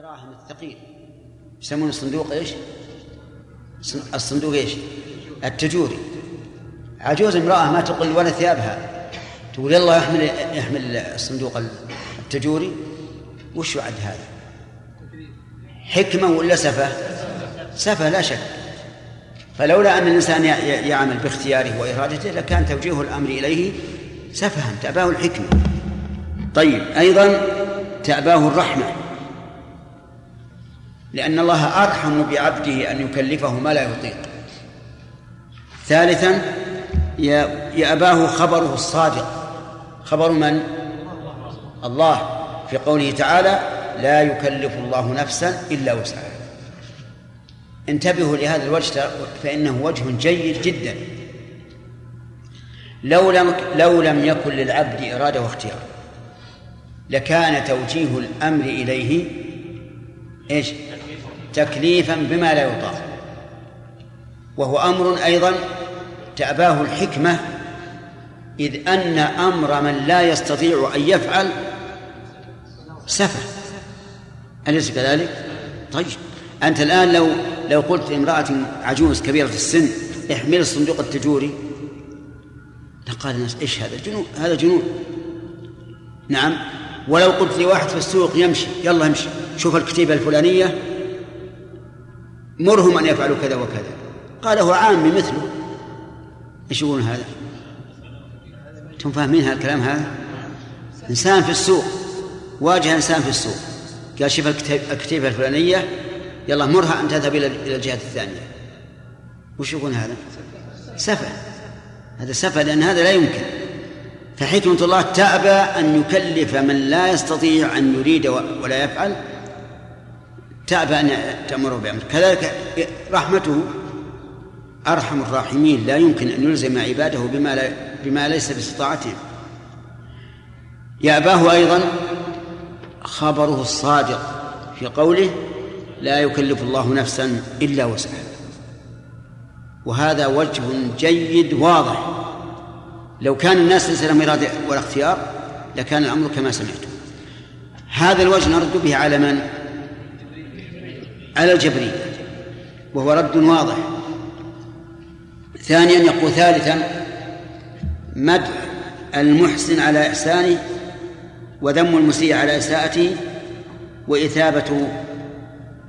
الدراهم الثقيل يسمون الصندوق إيش؟ الصندوق إيش؟ التجوري عجوز امرأة ما تقل ولا ثيابها تقول يلا يحمل يحمل الصندوق التجوري وش يعد هذا؟ حكمة ولا سفة؟ سفة لا شك فلولا أن الإنسان يعمل باختياره وإرادته لكان توجيه الأمر إليه سفها تأباه الحكمة طيب أيضا تأباه الرحمة لأن الله أرحم بعبده أن يكلفه ما لا يطيق. ثالثا يأباه خبره الصادق. خبر من؟ الله. في قوله تعالى لا يكلف الله نفسا إلا وسعها. انتبهوا لهذا الوجه فإنه وجه جيد جدا. لو لم لو لم يكن للعبد إرادة واختيار لكان توجيه الأمر إليه إيش؟ تكليفا بما لا يطاق. وهو أمر أيضا تأباه الحكمة إذ أن أمر من لا يستطيع أن يفعل سفه. أليس كذلك؟ طيب. أنت الآن لو لو قلت لامرأة عجوز كبيرة السن احمل الصندوق التجوري. لقال الناس إيش هذا جنون هذا جنون. نعم. ولو قلت لواحد في السوق يمشي يلا امشي شوف الكتيبة الفلانية مرهم أن يفعلوا كذا وكذا. قال هو عامي مثله. إيش يقولون هذا؟ أنتم فاهمين هذا الكلام هذا؟ إنسان في السوق. واجه إنسان في السوق. قال شوف الكتيبة الفلانية. يلا مرها أن تذهب إلى إلى الجهة الثانية. وش يكون هذا؟ سفه. هذا سفه لأن هذا لا يمكن. فحكمة الله تأبى أن يكلف من لا يستطيع أن يريد ولا يفعل تأبى أن تأمره بأمر. كذلك رحمته أرحم الراحمين. لا يمكن أن يلزم عباده بما لا بما ليس باستطاعتهم. يأباه أيضا خبره الصادق في قوله لا يكلف الله نفسا إلا وسعها. وهذا وجه جيد واضح. لو كان الناس ليس لهم إرادة ولا اختيار لكان الأمر كما سمعتم. هذا الوجه نرد به على من؟ على الجبرية وهو رد واضح. ثانيا يقول ثالثا مدح المحسن على إحسانه وذم المسيء على إساءته وإثابة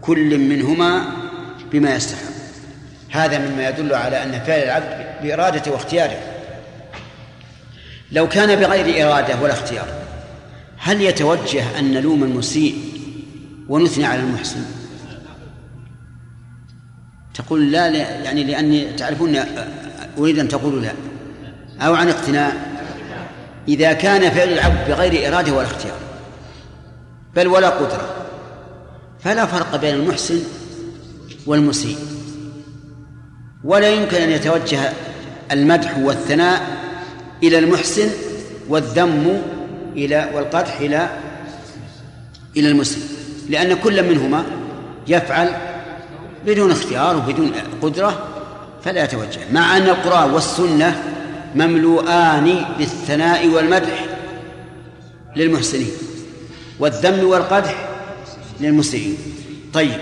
كل منهما بما يستحق. هذا مما يدل على أن فعل العبد بإرادته واختياره. لو كان بغير إرادة ولا اختيار هل يتوجه أن نلوم المسيء ونثني على المحسن؟ تقول لا, لا يعني لأني تعرفون أريد أن تقولوا لا أو عن اقتناع إذا كان فعل العبد بغير إرادة ولا اختيار بل ولا قدرة فلا فرق بين المحسن والمسيء. ولا يمكن أن يتوجه المدح والثناء إلى المحسن والذم إلى والقدح إلى إلى المسيء لأن كل منهما يفعل بدون اختيار وبدون قدرة فلا يتوجه مع أن القرآن والسنة مملوءان بالثناء والمدح للمحسنين والذم والقدح للمسيئين. طيب.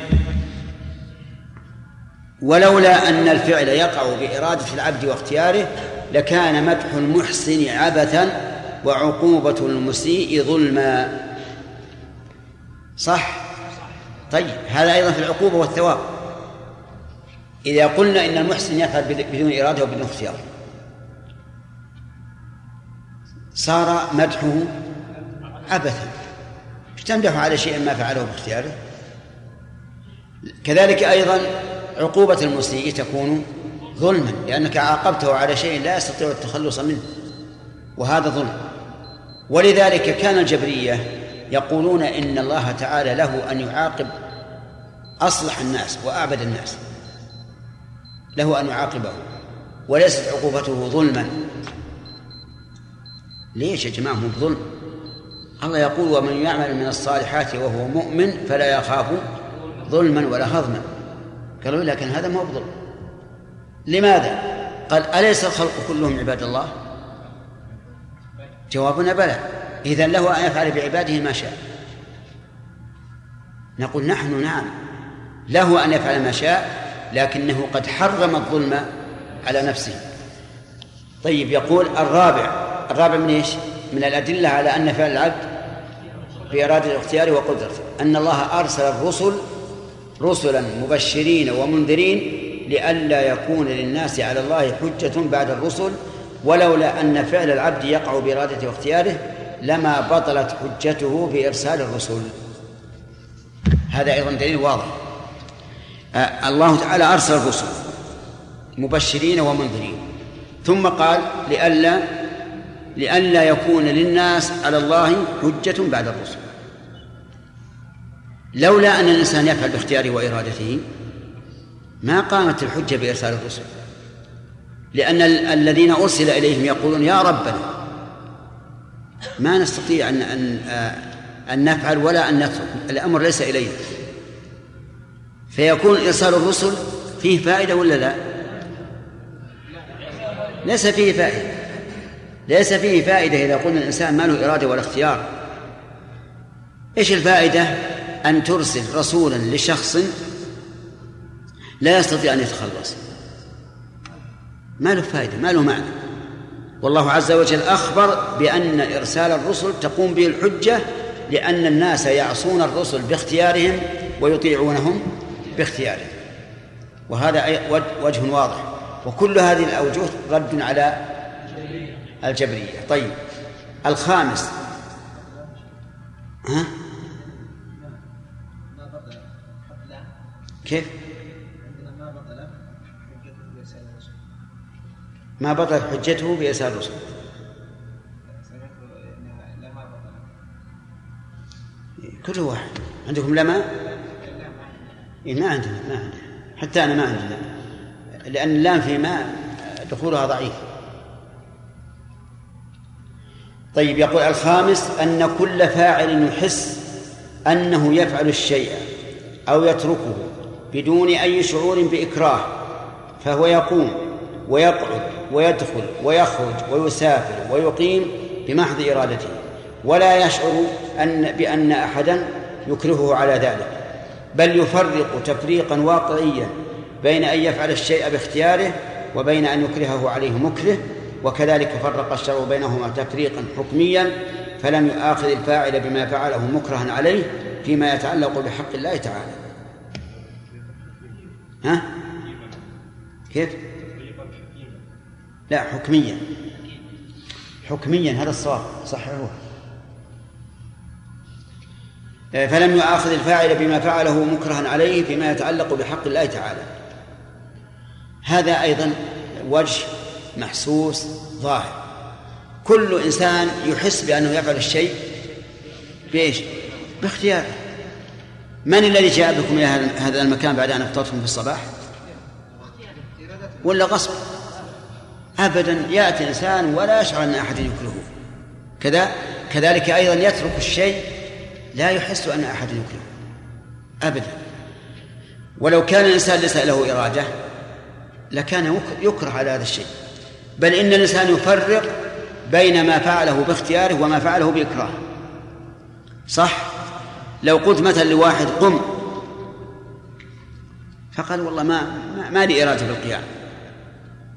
ولولا أن الفعل يقع بإرادة العبد واختياره لكان مدح المحسن عبثا وعقوبة المسيء ظلما. صح؟ طيب. هذا أيضا في العقوبة والثواب. إذا قلنا إن المحسن يفعل بدون إرادة وبدون اختيار. صار مدحه عبثا. تمدح على شيء ما فعله باختياره. كذلك أيضا عقوبة المسيء تكون ظلما لأنك عاقبته على شيء لا يستطيع التخلص منه وهذا ظلم. ولذلك كان الجبرية يقولون إن الله تعالى له أن يعاقب أصلح الناس وأعبد الناس. له أن يعاقبه وليست عقوبته ظلما. ليش يا جماعة مو بظلم؟ الله يقول ومن يعمل من الصالحات وهو مؤمن فلا يخاف ظلما ولا هضما. قالوا لكن هذا ما هو بظلم. لماذا؟ قال أليس الخلق كلهم عباد الله؟ جوابنا بلى. إذا له أن يفعل بعباده ما شاء. نقول نحن نعم. له أن يفعل ما شاء لكنه قد حرم الظلم على نفسه. طيب يقول الرابع الرابع من إيش؟ من الأدلة على أن فعل العبد بإرادة الاختيار وقدرته. أن الله أرسل الرسل رسلا مبشرين ومنذرين لئلا يكون للناس على الله حجة بعد الرسل ولولا أن فعل العبد يقع بإرادته واختياره لما بطلت حجته بإرسال الرسل. هذا أيضا دليل واضح. الله تعالى أرسل الرسل مبشرين ومنذرين. ثم قال لئلا لئلا يكون للناس على الله حجة بعد الرسل. لولا أن الإنسان يفعل باختياره وإرادته ما قامت الحجة بإرسال الرسل. لأن الذين أرسل إليهم يقولون يا ربنا ما نستطيع أن أن أن نفعل ولا أن نترك. الأمر ليس إلينا. فيكون إرسال الرسل فيه فائدة ولا لا؟ ليس فيه فائدة. ليس فيه فائدة إذا قلنا الإنسان ما له إرادة ولا اختيار. إيش الفائدة؟ أن ترسل رسولا لشخص لا يستطيع أن يتخلص. ما له فائدة ما له معنى. والله عز وجل أخبر بأن إرسال الرسل تقوم به الحجة لأن الناس يعصون الرسل باختيارهم ويطيعونهم. باختيارهم وهذا وجه واضح. وكل هذه الأوجه رد على الجبرية. طيب. الخامس. ها؟ كيف؟ ما بطلت حجته بإرسال الرسل. كل واحد. عندكم لما إيه ما عندنا ما عندنا. حتى أنا ما عندنا لأن اللام في ما دخولها ضعيف. طيب يقول الخامس أن كل فاعل يحس أنه يفعل الشيء أو يتركه بدون أي شعور بإكراه فهو يقوم ويقعد ويدخل ويخرج ويسافر ويقيم بمحض إرادته. ولا يشعر أن بأن أحدا يكرهه على ذلك. بل يفرق تفريقا واقعيا بين أن يفعل الشيء باختياره وبين أن يكرهه عليه مكره وكذلك فرق الشرع بينهما تفريقا حكميا فلم يؤاخذ الفاعل بما فعله مكرها عليه فيما يتعلق بحق الله تعالى. ها؟ كيف؟ لا حكميا. حكميا هذا الصواب صححوه. فلم يؤاخذ الفاعل بما فعله مكرها عليه فيما يتعلق بحق الله تعالى هذا أيضا وجه محسوس ظاهر كل إنسان يحس بأنه يفعل الشيء بإيش؟ باختياره من الذي جاء بكم إلى هذا المكان بعد أن أفطرتم في الصباح؟ ولا غصب؟ أبدا يأتي إنسان ولا يشعر أن أحد يكرهه كذا كذلك أيضا يترك الشيء لا يحس أن أحد يكرهه أبدا. ولو كان الإنسان ليس له إرادة لكان يكره على هذا الشيء. بل إن الإنسان يفرق بين ما فعله باختياره وما فعله بإكراه. صح؟ لو قلت مثلا لواحد قم. فقال والله ما ما, لي إرادة بالقيام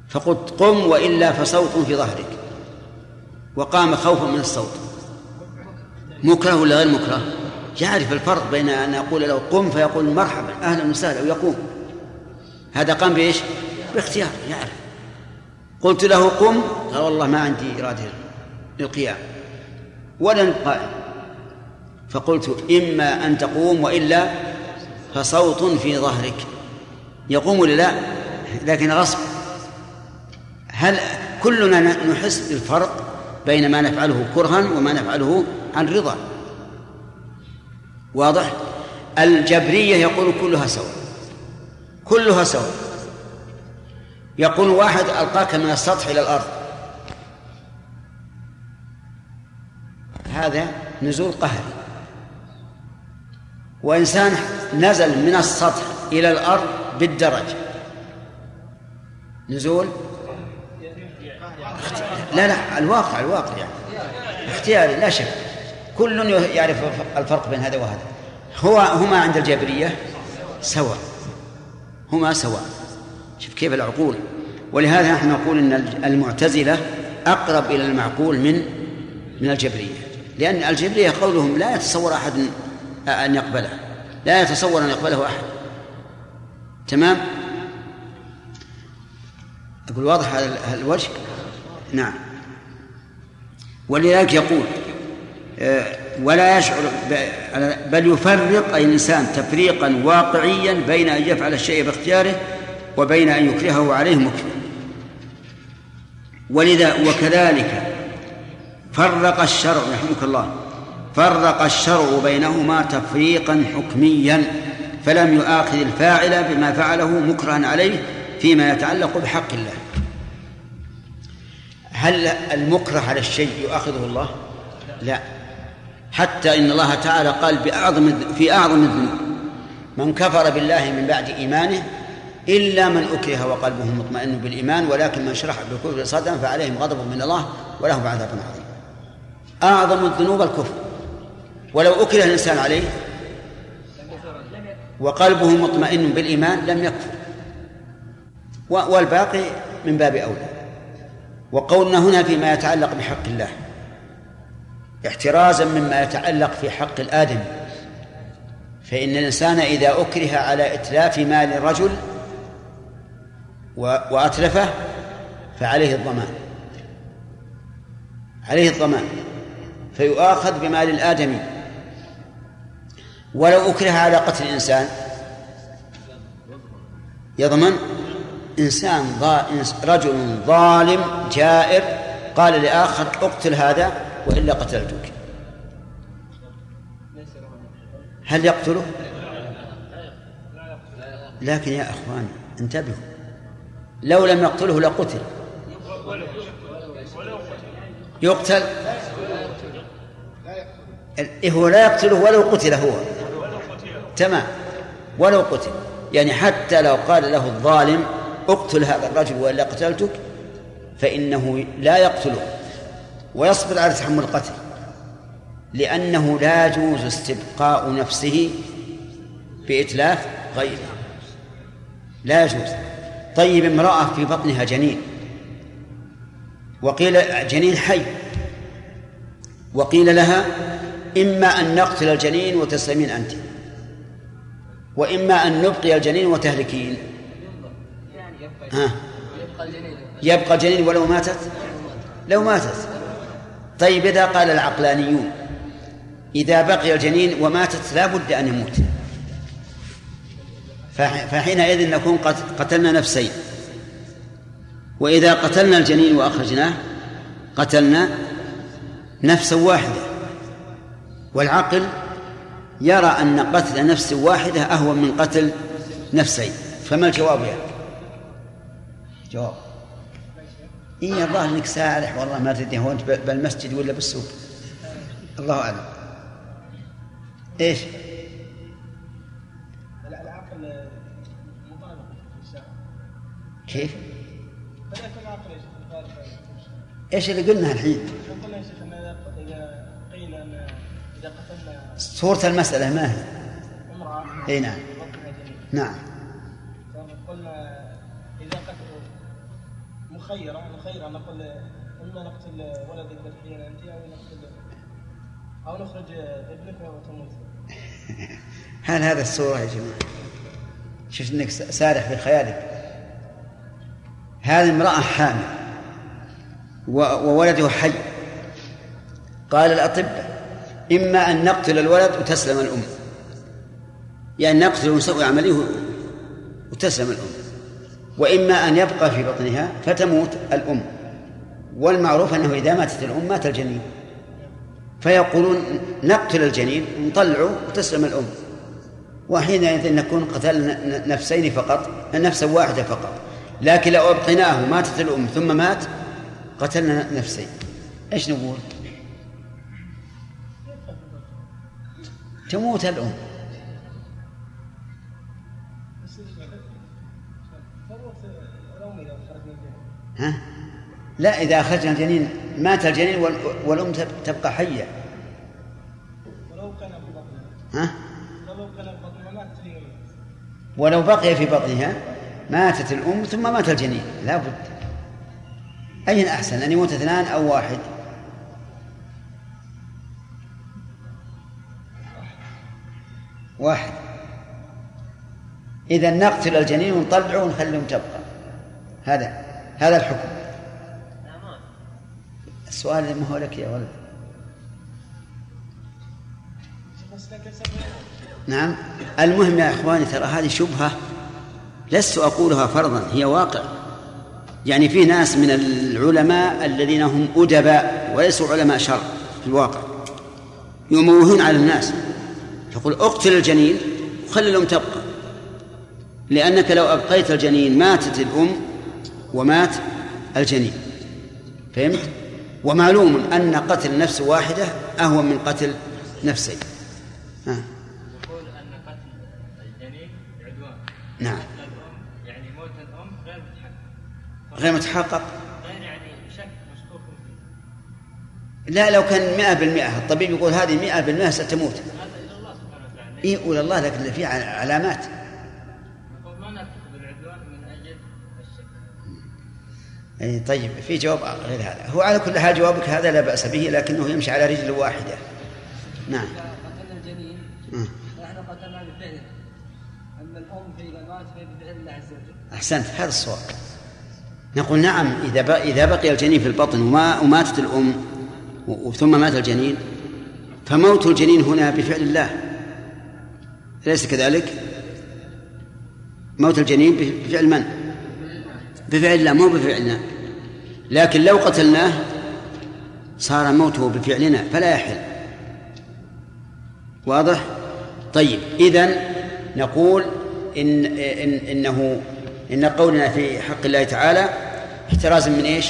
فقلت قم وإلا فصوت في ظهرك. وقام خوفا من الصوت. مكره ولا غير مكره؟ يعرف الفرق بين أن أقول له قم فيقول مرحبا أهلا وسهلا ويقوم. هذا قام بإيش؟ باختيار يعرف. قلت له قم قال والله ما عندي إرادة للقيام. ولا قائم فقلت إما أن تقوم وإلا فصوت في ظهرك. يقوم ولا لا؟ لكن غصب. هل كلنا نحس بالفرق بين ما نفعله كرها وما نفعله عن رضا. واضح؟ الجبرية يقول كلها سواء كلها سواء يقول واحد ألقاك من السطح إلى الأرض. هذا نزول قهري. وإنسان نزل من السطح إلى الأرض بالدرج. نزول؟ لا لا الواقع الواقع يعني. اختياري لا شك. كل يعرف الفرق بين هذا وهذا. هو هما عند الجابرية سواء. هما سواء. شوف كيف العقول. ولهذا نحن نقول إن المعتزلة أقرب إلى المعقول من من الجبريه لأن الجبريه قولهم لا يتصور أحد أن يقبله. لا يتصور أن يقبله أحد. تمام؟ أقول واضح هذا الوجه؟ نعم. ولذلك يقول ولا يشعر بل يفرق أي الإنسان تفريقا واقعيا بين أن يفعل الشيء باختياره وبين أن يكرهه عليه مكره. ولذا وكذلك فرق الشرع رحمك الله فرق الشرع بينهما تفريقا حكميا فلم يؤاخذ الفاعل بما فعله مكرها عليه فيما يتعلق بحق الله. هل المكره على الشيء يؤاخذه الله؟ لا. حتى إن الله تعالى قال بأعظم في أعظم الذنوب. من كفر بالله من بعد إيمانه إلا من أكره وقلبه مطمئن بالإيمان ولكن من شرح بالكفر صدرا فعليهم غضب من الله ولهم عذاب عظيم. أعظم الذنوب الكفر. ولو أكره الإنسان عليه وقلبه مطمئن بالإيمان لم يكفر. والباقي من باب أولى. وقولنا هنا فيما يتعلق بحق الله. احترازا مما يتعلق في حق الآدم. فإن الإنسان إذا أكره على إتلاف مال الرجل وأتلفه فعليه الضمان. عليه الضمان. فيؤاخذ بمال الآدمي ولو أكره على قتل الإنسان يضمن إنسان رجل ظالم جائر قال لآخر اقتل هذا وإلا قتلتك. هل يقتله؟ لكن يا أخوان انتبهوا. لو لم يقتله لقتل. يقتل؟ هو لا يقتله ولو قتل هو. تمام. ولو قتل. يعني حتى لو قال له الظالم اقتل هذا الرجل وإلا قتلتك فإنه لا يقتله. ويصبر على تحمل القتل. لأنه لا يجوز استبقاء نفسه بإتلاف غيره. لا يجوز. طيب امرأة في بطنها جنين. وقيل جنين حي. وقيل لها إما أن نقتل الجنين وتسلمين أنت. وإما أن نبقي الجنين وتهلكين. ها. يبقى الجنين ولو ماتت؟ لو ماتت. طيب إذا قال العقلانيون إذا بقي الجنين وماتت لا بد أن يموت. فحينئذ نكون قتلنا نفسين. وإذا قتلنا الجنين وأخرجناه قتلنا نفسا واحدة. والعقل يرى أن قتل نفس واحدة أهون من قتل نفسين. فما الجواب يا يعني؟ جواب. إيه الله إنك سارح والله ما تدري هو أنت بالمسجد ولا بالسوق الله أعلم إيش؟ كيف؟ إيش اللي قلنا الحين؟ قلنا يا شيخ اذا قيل ان اذا قتلنا صورة المسألة ما هي؟ امرأة إي نعم نعم مخيرة مخيرة نقول إما نقتل ولدك بالحين أنت أو نقتل أو نخرج ابنك وتموت هل هذا الصورة يا جماعة؟ شفت إنك سارح في خيالك. هذه امرأة حامل وولده حي. قال الأطباء إما أن نقتل الولد وتسلم الأم. يعني نقتل ونسوي عملية وتسلم الأم. وإما أن يبقى في بطنها فتموت الأم. والمعروف أنه إذا ماتت الأم مات الجنين. فيقولون نقتل الجنين ونطلعه وتسلم الأم. وحينئذ نكون قتلنا نفسين فقط نفسا واحدة فقط. لكن لو أبقيناه ماتت الأم ثم مات قتلنا نفسين. إيش نقول؟ تموت الأم. ها؟ لا إذا أخرجنا الجنين مات الجنين والأم تبقى حية. ولو كان في بطنها ها؟ ولو بقي في بطنها ماتت الأم ثم مات الجنين. لا بد. أين أحسن أن يموت اثنان أو واحد؟ واحد. إذا نقتل الجنين ونطلعه ونخليهم تبقى. هذا. هذا الحكم. السؤال ما هو لك يا ولد. نعم. المهم يا إخواني ترى هذه شبهة لست أقولها فرضا هي واقع. يعني في ناس من العلماء الذين هم أدباء وليسوا علماء شر في الواقع يموهون على الناس. يقول اقتل الجنين وخلي الأم تبقى لأنك لو أبقيت الجنين ماتت الأم ومات الجنين. فهمت؟ ومعلوم أن قتل نفس واحدة أهون من قتل نفسين. ها. يقول أن قتل الجنين عدوان. نعم. يعني موت الأم غير متحقق. غير متحقق. غير يعني شك مشكوك لا لو كان مئة بالمئة. الطبيب يقول هذه مئة بالمئة ستموت. هذا إلى الله سبحانه وتعالى. إيه ولا الله لكن في علامات. أي طيب في جواب غير هذا هو على كل حال جوابك هذا لا بأس به لكنه يمشي على رجل واحدة. نعم. قتلنا الجنين. نحن قتلنا بفعله أما الأم فإذا مات فهي بفعل الله عز وجل. أحسنت هذا الصواب. نقول نعم إذا إذا بقي الجنين في البطن وما وماتت الأم ثم مات الجنين فموت الجنين هنا بفعل الله. أليس كذلك؟ موت الجنين بفعل من؟ بفعل الله مو بفعلنا. لكن لو قتلناه صار موته بفعلنا فلا يحل واضح؟ طيب إذن نقول إن, إن إنه إن قولنا في حق الله تعالى احترازا من إيش؟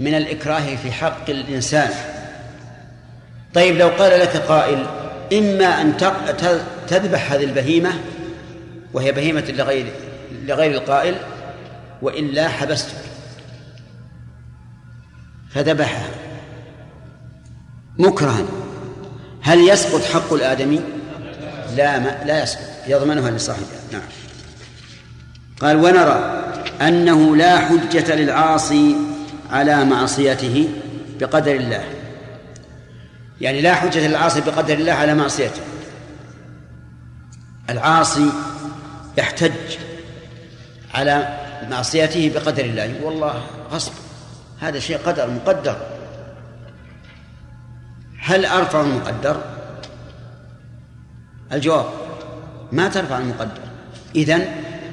من الإكراه في حق الإنسان طيب لو قال لك قائل إما أن تذبح هذه البهيمة وهي بهيمة لغير لغير القائل وإلا حبستك فذبحها مكرها. هل يسقط حق الآدمي؟ لا ما لا يسقط. يضمنها لصاحبها نعم. قال ونرى أنه لا حجة للعاصي على معصيته بقدر الله. يعني لا حجة للعاصي بقدر الله على معصيته. العاصي يحتج على معصيته بقدر الله. والله غصب. هذا شيء قدر مقدر. هل أرفع المقدر؟ الجواب ما ترفع المقدر. إذن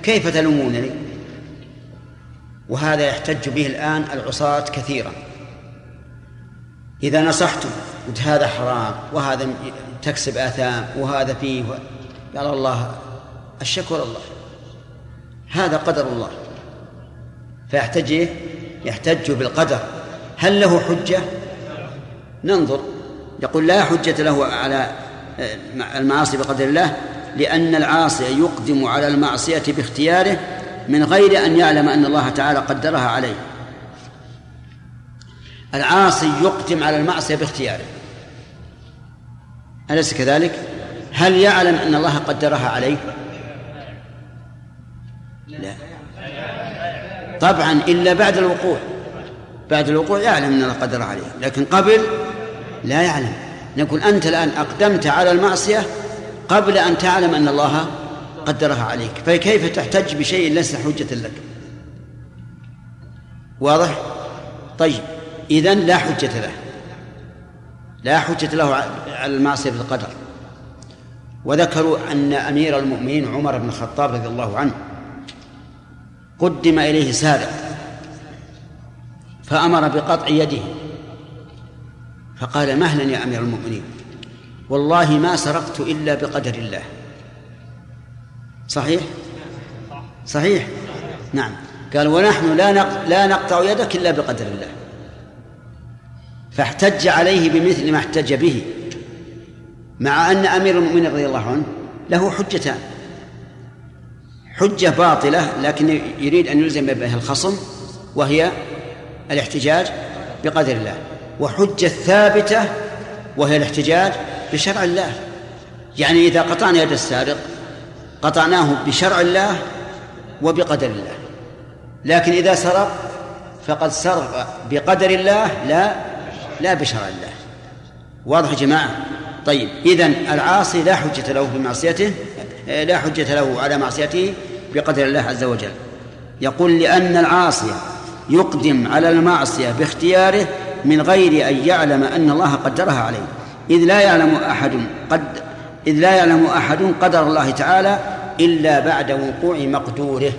كيف تلومونني؟ وهذا يحتج به الآن العصاة كثيرا. إذا نصحتم قلت هذا حرام وهذا تكسب آثام وهذا فيه قال الله الشكر الله. هذا قدر الله. فيحتج إيه؟ يحتج بالقدر. هل له حجة؟ ننظر. يقول لا حجة له على المعاصي بقدر الله لأن العاصي يقدم على المعصية باختياره من غير أن يعلم أن الله تعالى قدرها عليه. العاصي يقدم على المعصية باختياره. أليس كذلك؟ هل يعلم أن الله قدرها عليه؟ لا. طبعا إلا بعد الوقوع. بعد الوقوع يعلم أن الله قدرها عليه لكن قبل لا يعلم. نقول أنت الآن أقدمت على المعصية قبل أن تعلم أن الله قدرها عليك فكيف تحتج بشيء ليس حجة لك؟ واضح؟ طيب إذن لا حجة له. لا حجة له على المعصية بالقدر. وذكروا أن أمير المؤمنين عمر بن الخطاب رضي الله عنه قدم إليه سارق فأمر بقطع يده. فقال مهلا يا أمير المؤمنين والله ما سرقت إلا بقدر الله. صحيح؟ صحيح؟ نعم. قال ونحن لا لا نقطع يدك إلا بقدر الله. فاحتج عليه بمثل ما احتج به مع أن أمير المؤمنين رضي الله عنه له حجتان. حجة باطلة لكن يريد أن يلزم بها الخصم وهي الاحتجاج بقدر الله. وحجة ثابتة وهي الاحتجاج بشرع الله. يعني إذا قطعنا يد السارق قطعناه بشرع الله وبقدر الله. لكن إذا سرق فقد سرق بقدر الله لا لا بشرع الله. واضح يا جماعة؟ طيب إذن العاصي لا حجة له بمعصيته لا حجة له على معصيته بقدر الله عز وجل. يقول لأن العاصي يقدم على المعصية باختياره من غير أن يعلم أن الله قدرها عليه. إذ لا يعلم أحد قد إذ لا يعلم أحد قدر الله تعالى إلا بعد وقوع مقدوره.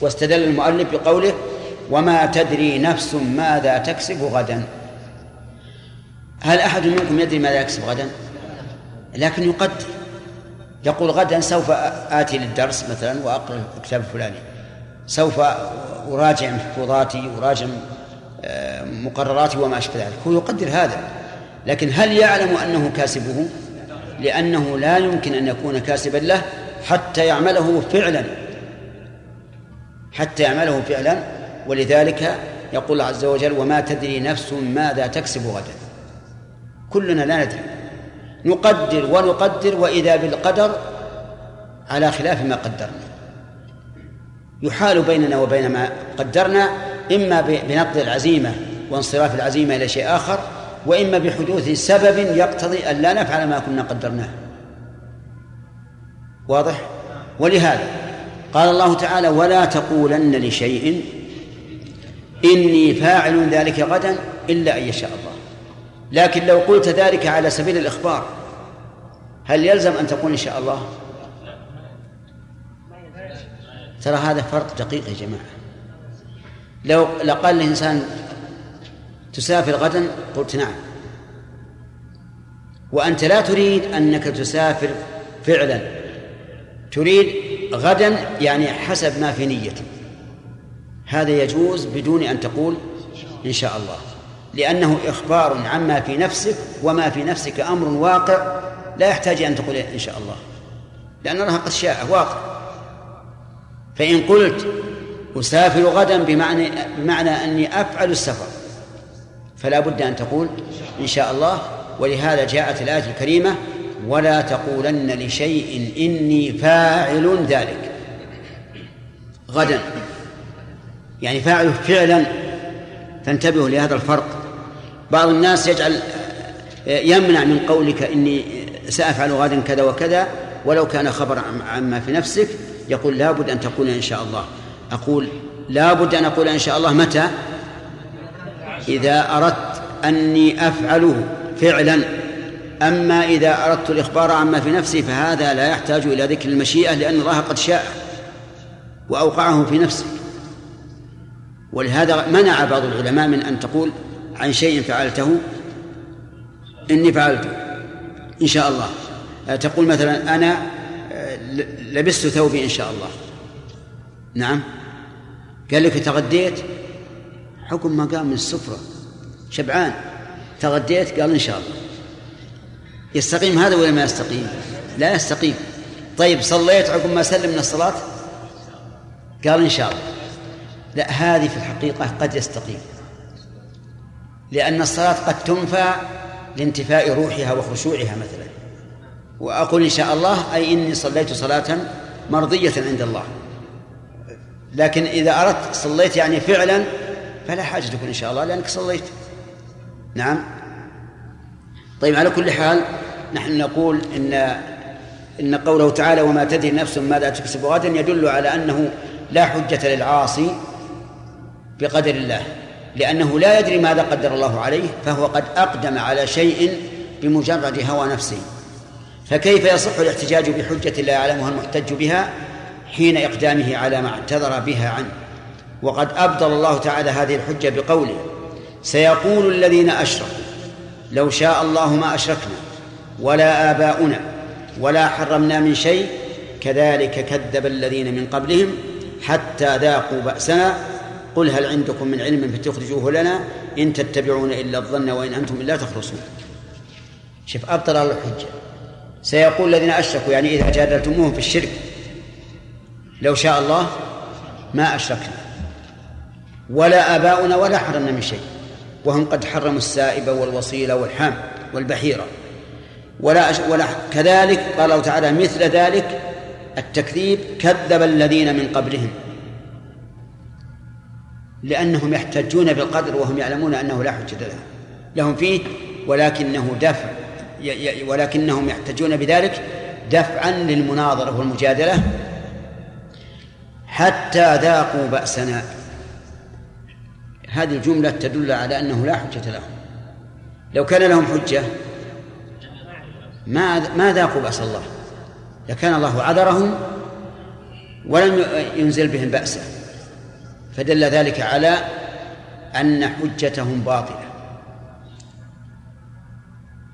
واستدل المؤلف بقوله وما تدري نفس ماذا تكسب غدا. هل أحد منكم يدري ماذا يكسب غدا؟ لكن يقدر. يقول غدا سوف آتي للدرس مثلا وأقرأ الكتاب الفلاني. سوف أراجع محفوظاتي أراجع آه، مقرراتي وما أشبه ذلك. هو يقدر هذا. لكن هل يعلم أنه كاسبه؟ لأنه لا يمكن أن يكون كاسبا له حتى يعمله فعلا. حتى يعمله فعلا. ولذلك يقول عز وجل وما تدري نفس ماذا تكسب غدا. كلنا لا ندري. نقدر ونقدر وإذا بالقدر على خلاف ما قدرنا. يحال بيننا وبين ما قدرنا إما بنقض العزيمة وانصراف العزيمة إلى شيء آخر وإما بحدوث سبب يقتضي أن لا نفعل ما كنا قدرناه. واضح؟ ولهذا قال الله تعالى ولا تقولن لشيء إني فاعل ذلك غدا إلا أن يشاء الله. لكن لو قلت ذلك على سبيل الإخبار هل يلزم أن تقول إن شاء الله؟ ترى هذا فرق دقيق يا جماعة. لو لقال الإنسان تسافر غدا قلت نعم. وأنت لا تريد أنك تسافر فعلا. تريد غدا يعني حسب ما في نيتك. هذا يجوز بدون أن تقول إن شاء الله. لأنه إخبار عما في نفسك وما في نفسك أمر واقع لا يحتاج أن تقول إن شاء الله. لأن الله قد شاء واقع. فإن قلت أسافر غدا بمعنى بمعنى أني أفعل السفر فلا بد أن تقول إن شاء الله. ولهذا جاءت الآية الكريمة ولا تقولن لشيء إني فاعل ذلك. غدا. يعني فاعل فعلا. فانتبهوا لهذا الفرق. بعض الناس يجعل يمنع من قولك إني سأفعل غدا كذا وكذا ولو كان خبر عما في نفسك يقول لابد أن تقول إن شاء الله. أقول لابد أن أقول إن شاء الله متى؟ إذا أردت أني أفعله فعلا. أما إذا أردت الإخبار عما في نفسي فهذا لا يحتاج إلى ذكر المشيئة لأن الله قد شاء وأوقعه في نفسك. ولهذا منع بعض العلماء من أن تقول عن شيء فعلته إني فعلته. إن شاء الله. تقول مثلا أنا لبست ثوبي إن شاء الله. نعم. قال لك تغديت؟ حكم ما قام من السفرة. شبعان. تغديت؟ قال إن شاء الله. يستقيم هذا ولا ما يستقيم؟ لا يستقيم. طيب صليت عقب ما سلم من الصلاة؟ قال إن شاء الله. لا هذه في الحقيقة قد يستقيم. لأن الصلاة قد تنفع لانتفاء روحها وخشوعها مثلا. وأقول إن شاء الله أي إني صليت صلاة مرضية عند الله. لكن إذا أردت صليت يعني فعلا فلا حاجة تقول إن شاء الله لأنك صليت. نعم. طيب على كل حال نحن نقول إن إن قوله تعالى وما تدري نفس ماذا تكسب غدا يدل على أنه لا حجة للعاصي بقدر الله. لأنه لا يدري ماذا قدر الله عليه فهو قد أقدم على شيء بمجرد هوى نفسه. فكيف يصح الاحتجاج بحجة لا يعلمها المحتج بها حين إقدامه على ما اعتذر بها عنه؟ وقد أبطل الله تعالى هذه الحجة بقوله سيقول الذين أشركوا لو شاء الله ما أشركنا ولا آباؤنا ولا حرمنا من شيء كذلك كذب الذين من قبلهم حتى ذاقوا بأسنا قل هل عندكم من علم فتخرجوه لنا إن تتبعون إلا الظن وإن أنتم إلا تخرصون. شوف أبطل الحجة. سيقول الذين أشركوا يعني إذا جادلتموهم في الشرك لو شاء الله ما أشركنا. ولا آباؤنا ولا حرمنا من شيء. وهم قد حرموا السائبة والوصيلة والحام والبحيرة. ولا. ولا كذلك قال الله تعالى مثل ذلك التكذيب كذب الذين من قبلهم. لأنهم يحتجون بالقدر وهم يعلمون أنه لا حجة لهم لهم فيه ولكنه دفع ولكنهم يحتجون بذلك دفعا للمناظرة والمجادلة حتى ذاقوا بأسنا. هذه الجملة تدل على أنه لا حجة لهم. لو كان لهم حجة ما ما ذاقوا بأس الله؟ لكان الله عذرهم ولم ينزل بهم بأسا فدل ذلك على أن حجتهم باطلة.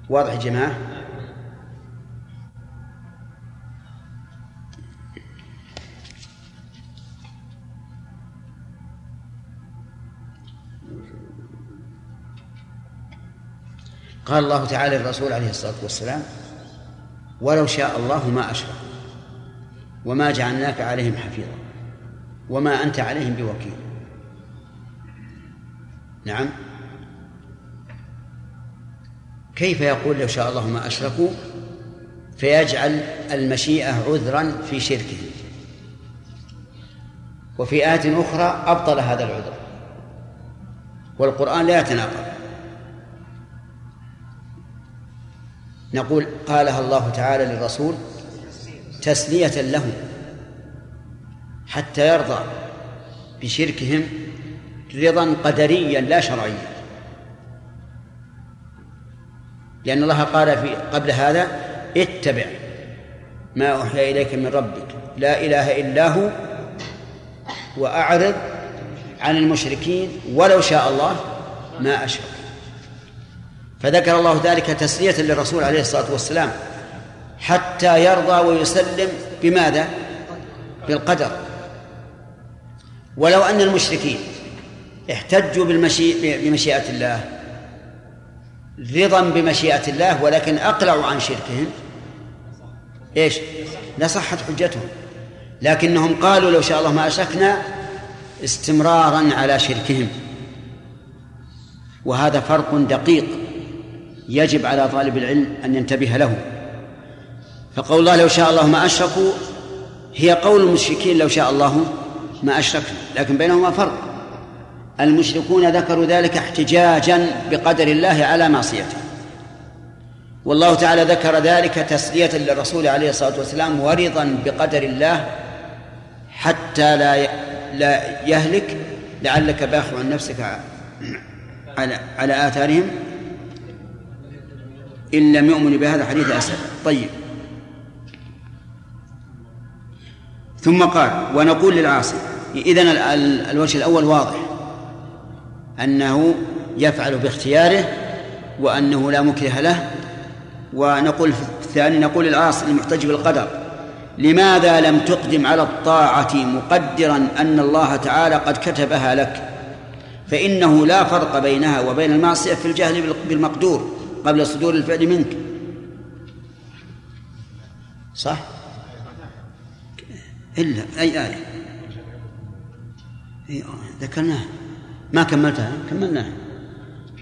واضح يا جماعة؟ قال الله تعالى للرسول عليه الصلاة والسلام ولو شاء الله ما أشركوا وما جعلناك عليهم حفيظا. وما أنت عليهم بوكيل. نعم. كيف يقول لو شاء الله ما أشركوا؟ فيجعل المشيئة عذرا في شركهم. وفي آية أخرى أبطل هذا العذر. والقرآن لا يتناقض. نقول قالها الله تعالى للرسول تسلية له. حتى يرضى بشركهم رضا قدريا لا شرعيا. لأن الله قال في قبل هذا اتبع ما أوحي إليك من ربك لا إله إلا هو وأعرض عن المشركين ولو شاء الله ما أشرك. فذكر الله ذلك تسلية للرسول عليه الصلاة والسلام حتى يرضى ويسلم بماذا؟ بالقدر. ولو أن المشركين احتجوا بالمشي... بمشيئة الله رضا بمشيئة الله ولكن أقلعوا عن شركهم إيش؟ لصحت حجتهم. لكنهم قالوا لو شاء الله ما أشركنا استمرارا على شركهم. وهذا فرق دقيق يجب على طالب العلم أن ينتبه له. فقول الله لو شاء الله ما أشركوا هي قول المشركين لو شاء الله ما أشركنا لكن بينهما فرق. المشركون ذكروا ذلك احتجاجا بقدر الله على معصيته. والله تعالى ذكر ذلك تسلية للرسول عليه الصلاة والسلام ورضا بقدر الله حتى لا لا يهلك لعلك باخع نفسك على على آثارهم. إن لم يؤمنوا بهذا الحديث أسد. طيب. ثم قال ونقول للعاصي إذن الوجه الأول واضح. أنه يفعل باختياره وأنه لا مكره له. ونقول الثاني نقول للعاصي المحتج بالقدر. لماذا لم تقدم على الطاعة مقدرا أن الله تعالى قد كتبها لك؟ فإنه لا فرق بينها وبين المعصية في الجهل بالمقدور قبل صدور الفعل منك. صح؟ إلا أي آية؟ ذكرناها. ما كملتها؟ كملناها.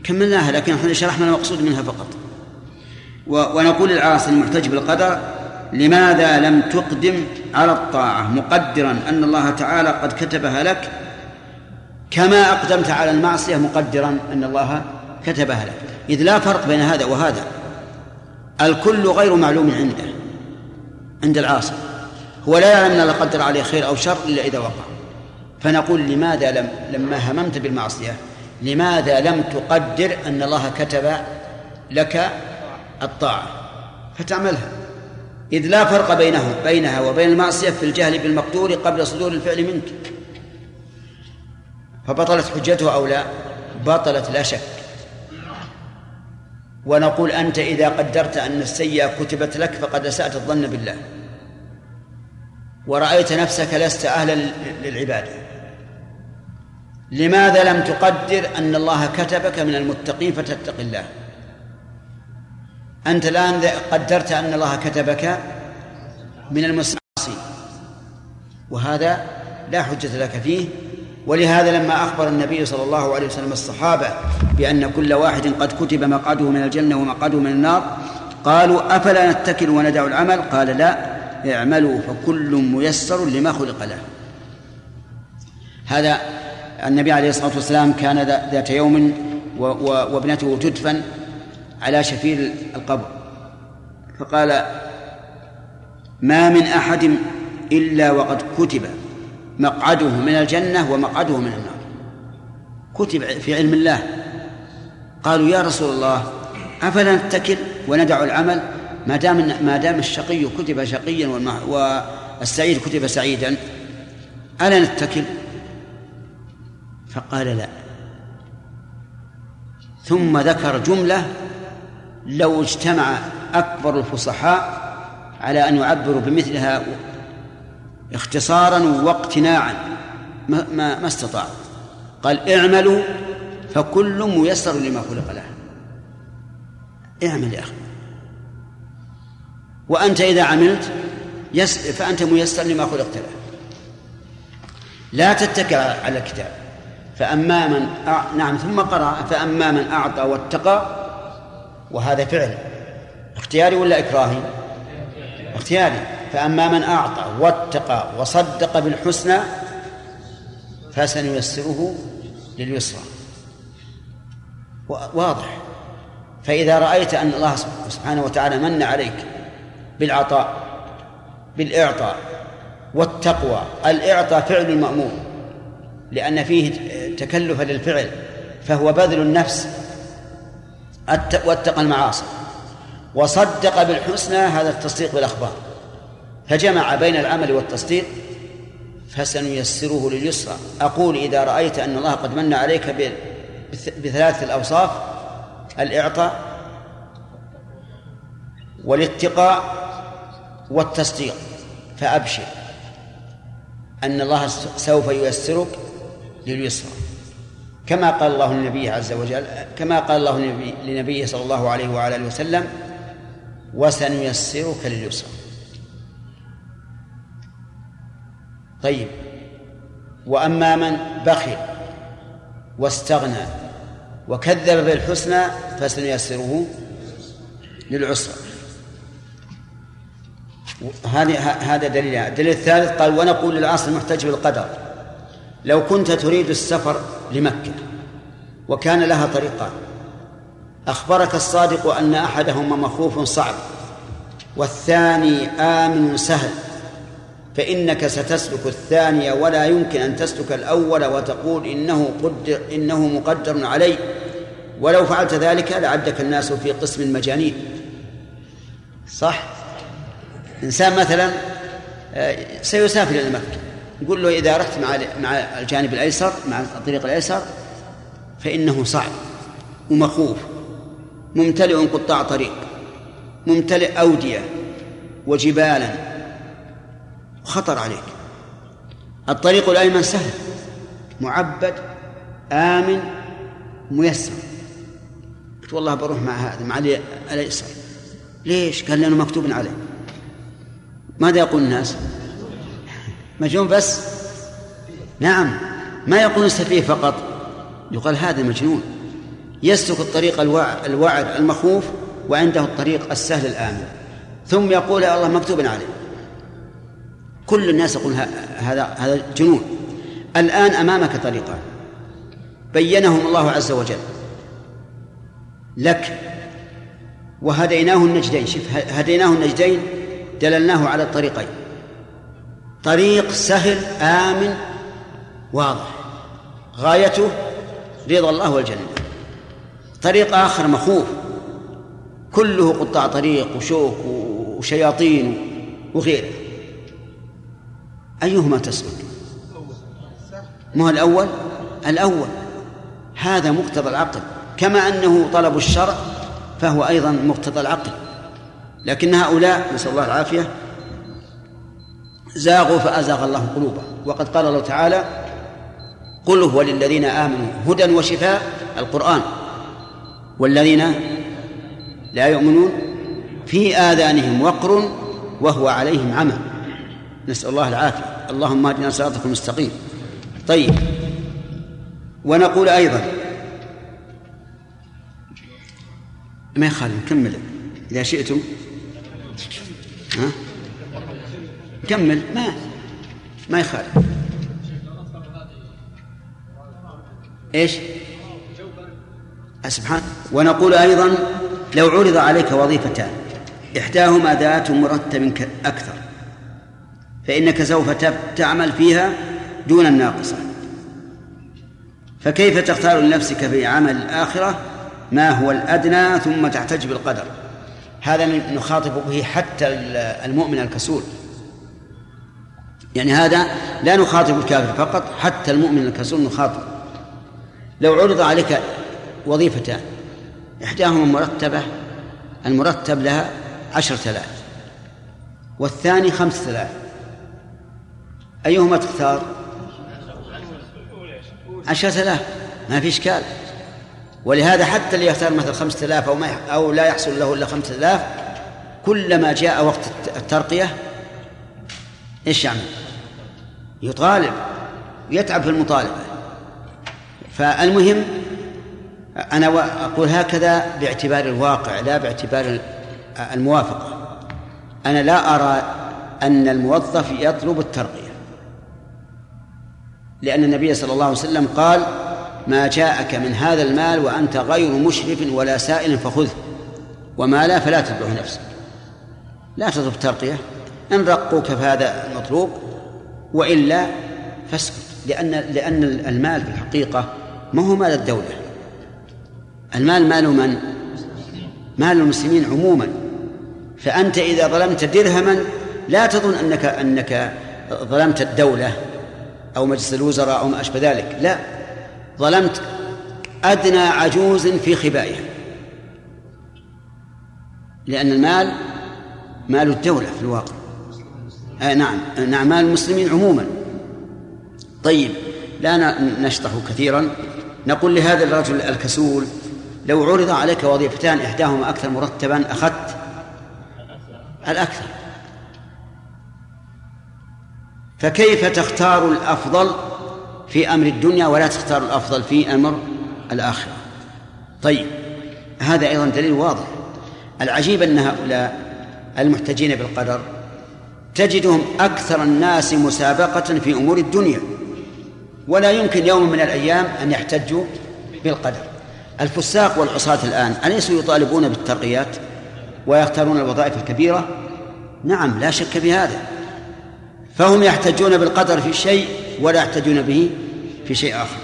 كملناها لكن إحنا شرحنا المقصود منها فقط. ونقول العاصي المحتج بالقدر لماذا لم تقدم على الطاعة؟ مقدرا أن الله تعالى قد كتبها لك كما أقدمت على المعصية مقدرا أن الله كتبها لك. إذ لا فرق بين هذا وهذا. الكل غير معلوم عنده عند العاصي هو لا يعلم أن الله قدر عليه خير أو شر إلا إذا وقع. فنقول لماذا لم لما هممت بالمعصية؟ لماذا لم تقدر أن الله كتب لك الطاعة؟ فتعملها. إذ لا فرق بينه بينها وبين المعصية في الجهل بالمقدور قبل صدور الفعل منك. فبطلت حجته أو لا؟ بطلت لا شك. ونقول أنت إذا قدرت أن السيئة كتبت لك فقد أسأت الظن بالله. ورأيت نفسك لست أهلا للعبادة. لماذا لم تقدر أن الله كتبك من المتقين فتتق الله؟ أنت الآن قدرت أن الله كتبك من المعصين وهذا لا حجة لك فيه. ولهذا لما أخبر النبي صلى الله عليه وسلم الصحابة بأن كل واحد قد كتب مقعده من الجنة ومقعده من النار قالوا أفلا نتكل وندع العمل؟ قال لا اعملوا فكل ميسر لما خلق له. هذا النبي عليه الصلاة والسلام كان ذات يوم وابنته تدفن على شفير القبر. فقال ما من أحد إلا وقد كتب مقعده من الجنة ومقعده من النار. كتب في علم الله. قالوا يا رسول الله أفلا نتكل وندع العمل؟ ما دام ما دام الشقي كتب شقيا والسعيد كتب سعيدا ألا نتكل؟ فقال لا. ثم ذكر جملة لو اجتمع أكبر الفصحاء على أن يعبروا بمثلها اختصارا واقتناعا ما, ما, ما استطاع قال اعملوا فكل ميسر لما خلق له. اعمل يا أخي. وأنت إذا عملت يس فأنت ميسر لما خلقت له. لا تتكل على الكتاب. فأما من أع... نعم ثم قرأ فأما من أعطى واتقى وهذا فعل. اختياري ولا إكراهي؟ اختياري. فأما من أعطى واتقى وصدق بالحسنى فسنيسره لليسرى. واضح. فإذا رأيت أن الله سبحانه وتعالى من عليك بالعطاء بالإعطاء والتقوى الإعطاء فعل المأمور لأن فيه تكلفا للفعل فهو بذل النفس. واتقى المعاصي. وصدق بالحسنى هذا التصديق بالأخبار. فجمع بين العمل والتصديق فسنيسره لليسرى. أقول إذا رأيت أن الله قد من عليك بثلاث الأوصاف الإعطاء والاتقاء والتصديق. فأبشر أن الله سوف ييسرك لليسرى. كما قال الله للنبي عز وجل كما قال الله لنبيه صلى الله عليه وعلى آله وسلم وسنيسرك لليسرى. طيب. وأما من بخل واستغنى وكذب بالحسنى فسنيسره للعسرى. هذه هذا دليل. الدليل الثالث قال ونقول للعاصي المحتج بالقدر. لو كنت تريد السفر لمكة وكان لها طريقان. أخبرك الصادق أن أحدهما مخوف صعب والثاني آمن سهل فإنك ستسلك الثاني ولا يمكن أن تسلك الأول وتقول إنه قدر إنه مقدر علي. ولو فعلت ذلك لعدك الناس في قسم المجانين. صح؟ إنسان مثلا آه، سيسافر إلى مكة. نقول له إذا رحت مع مع الجانب الأيسر مع الطريق الأيسر فإنه صعب ومخوف ممتلئ قطاع طريق ممتلئ أودية وجبالا خطر عليك الطريق الأيمن سهل معبد آمن ميسر قلت والله بروح مع هذا مع الأيسر ليش؟ قال لأنه مكتوب عليه ماذا يقول الناس؟ مجنون بس؟ نعم. ما يقول السفيه فقط؟ يقال هذا مجنون. يسلك الطريق الوعد المخوف وعنده الطريق السهل الآمن. ثم يقول يا الله مكتوب عليه. كل الناس يقول هذا هذا جنون. الآن أمامك طريقان. بينهم الله عز وجل. لك. وهديناه النجدين. شوف هديناه النجدين دللناه على الطريقين. طريق سهل آمن واضح. غايته رضا الله والجنة. طريق آخر مخوف. كله قطاع طريق وشوك وشياطين وغيره. أيهما تسلك ما هو الأول؟ الأول هذا مقتضى العقل. كما أنه طلب الشرع فهو أيضا مقتضى العقل. لكن هؤلاء نسأل الله العافية زاغوا فأزاغ الله قلوبهم. وقد قال الله تعالى قل هو للذين آمنوا هدى وشفاء. القرآن والذين لا يؤمنون في آذانهم وقر وهو عليهم عمى. نسأل الله العافية. اللهم اهدنا صراطك المستقيم. طيب. ونقول أيضا ما يخالف نكمل. إذا شئتم. ها؟ كمل ما ما يخالف. إيش؟ سبحان ونقول أيضا لو عرض عليك وظيفتان إحداهما ذات مرتب أكثر فإنك سوف تعمل فيها دون الناقصة. فكيف تختار لنفسك في عمل الآخرة ما هو الأدنى ثم تحتج بالقدر. هذا نخاطب به حتى المؤمن الكسول. يعني هذا لا نخاطب الكافر فقط حتى المؤمن الكسول نخاطب. لو عرض عليك وظيفتان إحداهما مرتبة المرتب لها عشرة آلاف والثاني خمسة آلاف أيهما تختار؟ عشرة آلاف ما في إشكال. ولهذا حتى اللي يختار مثل خمسة آلاف أو, ما أو لا يحصل له إلا خمسة آلاف كلما جاء وقت الترقية إيش يعمل يطالب يتعب في المطالبة. فالمهم أنا أقول هكذا باعتبار الواقع لا باعتبار الموافقة. أنا لا أرى أن الموظف يطلب الترقية. لأن النبي صلى الله عليه وسلم قال ما جاءك من هذا المال وأنت غير مشرف ولا سائل فخذه وما لا فلا تتبعه نفسك. لا تطلب الترقية إن رقوك فهذا المطلوب وإلا فاسكت. لأن لأن المال في الحقيقة ما هو مال الدولة. المال مال من؟ مال المسلمين عموما. فأنت إذا ظلمت درهما لا تظن أنك أنك ظلمت الدولة أو مجلس الوزراء أو ما أشبه ذلك. لا ظلمت أدنى عجوز في خبائها لأن المال مال الدولة في الواقع. آه نعم. نعم مال المسلمين عموما. طيب لا نشطح كثيرا. نقول لهذا الرجل الكسول لو عرض عليك وظيفتان إحداهما أكثر مرتبا أخذت الأكثر. فكيف تختار الأفضل في أمر الدنيا ولا تختار الأفضل في أمر الآخرة؟ طيب هذا أيضا دليل واضح. العجيب أن هؤلاء المحتجين بالقدر تجدهم أكثر الناس مسابقة في أمور الدنيا. ولا يمكن يوم من الأيام أن يحتجوا بالقدر. الفساق والعصاة الآن أليسوا يطالبون بالترقيات ويختارون الوظائف الكبيرة؟ نعم لا شك في هذا. فهم يحتجون بالقدر في شيء ولا يحتجون به في شيء آخر.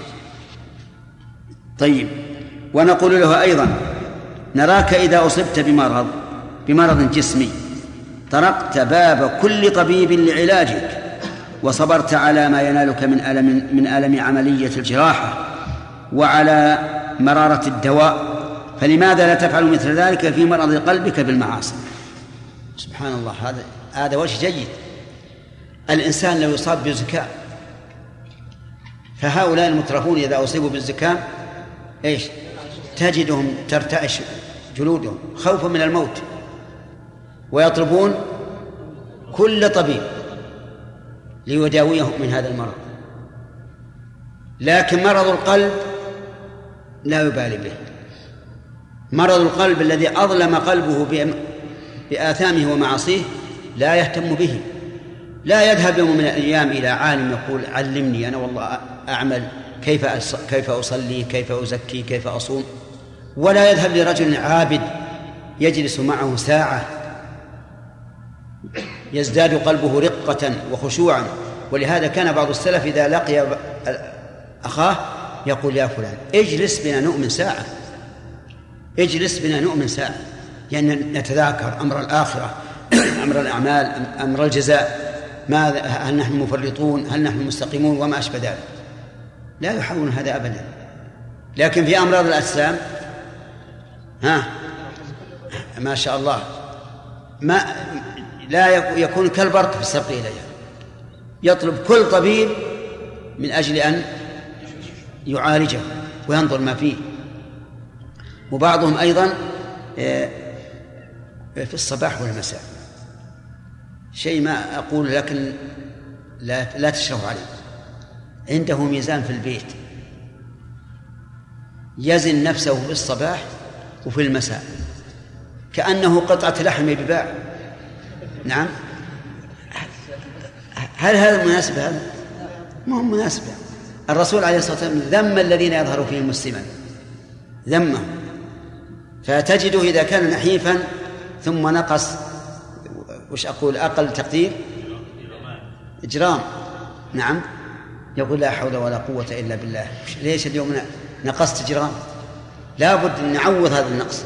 طيب ونقول له أيضا نراك إذا أصبت بمرض بمرض جسمي. طرقت باب كل طبيب لعلاجك وصبرت على ما ينالك من ألم من ألم عملية الجراحة وعلى مرارة الدواء فلماذا لا تفعل مثل ذلك في مرض قلبك بالمعاصي؟ سبحان الله هذا هذا وجه جيد. الإنسان لو يصاب بالزكام فهؤلاء المترفون إذا أصيبوا بالزكام إيش؟ تجدهم ترتعش جلودهم خوفا من الموت. ويطلبون كل طبيب ليداويهم من هذا المرض. لكن مرض القلب لا يبالي به. مرض القلب الذي أظلم قلبه بآثامه ومعاصيه لا يهتم به. لا يذهب يوم من الأيام إلى عالم يقول علمني أنا والله أعمل كيف كيف أصلي كيف أزكي كيف أصوم. ولا يذهب لرجل عابد يجلس معه ساعة يزداد قلبه رقة وخشوعا. ولهذا كان بعض السلف إذا لقي أخاه يقول يا فلان اجلس بنا نؤمن ساعة. اجلس بنا نؤمن ساعة. يعني نتذاكر أمر الآخرة أمر الأعمال أمر الجزاء. ماذا هل نحن مفرطون هل نحن مستقيمون وما أشبه ذلك. لا يحاولون هذا أبدا. لكن في أمراض الأجسام ها ما شاء الله. ما لا يكون كالبرق في السبق إليها يطلب كل طبيب من أجل أن يعالجه وينظر ما فيه. وبعضهم أيضا آه، في الصباح والمساء. شيء ما أقول لكن لا لا تشرف عليه. عنده ميزان في البيت. يزن نفسه في الصباح وفي المساء. كأنه قطعة لحم بباع. نعم. هل هذا مناسب هذا؟ ما هو مناسب الرسول عليه الصلاة والسلام ذم الذين يظهر فيهم مسلما. ذمه فتجده إذا كان نحيفا ثم نقص وش أقول؟ أقل تقدير؟ إجرام. نعم. يقول لا حول ولا قوة إلا بالله. ليش اليوم نقصت إجرام؟ لابد أن نعوض هذا النقص.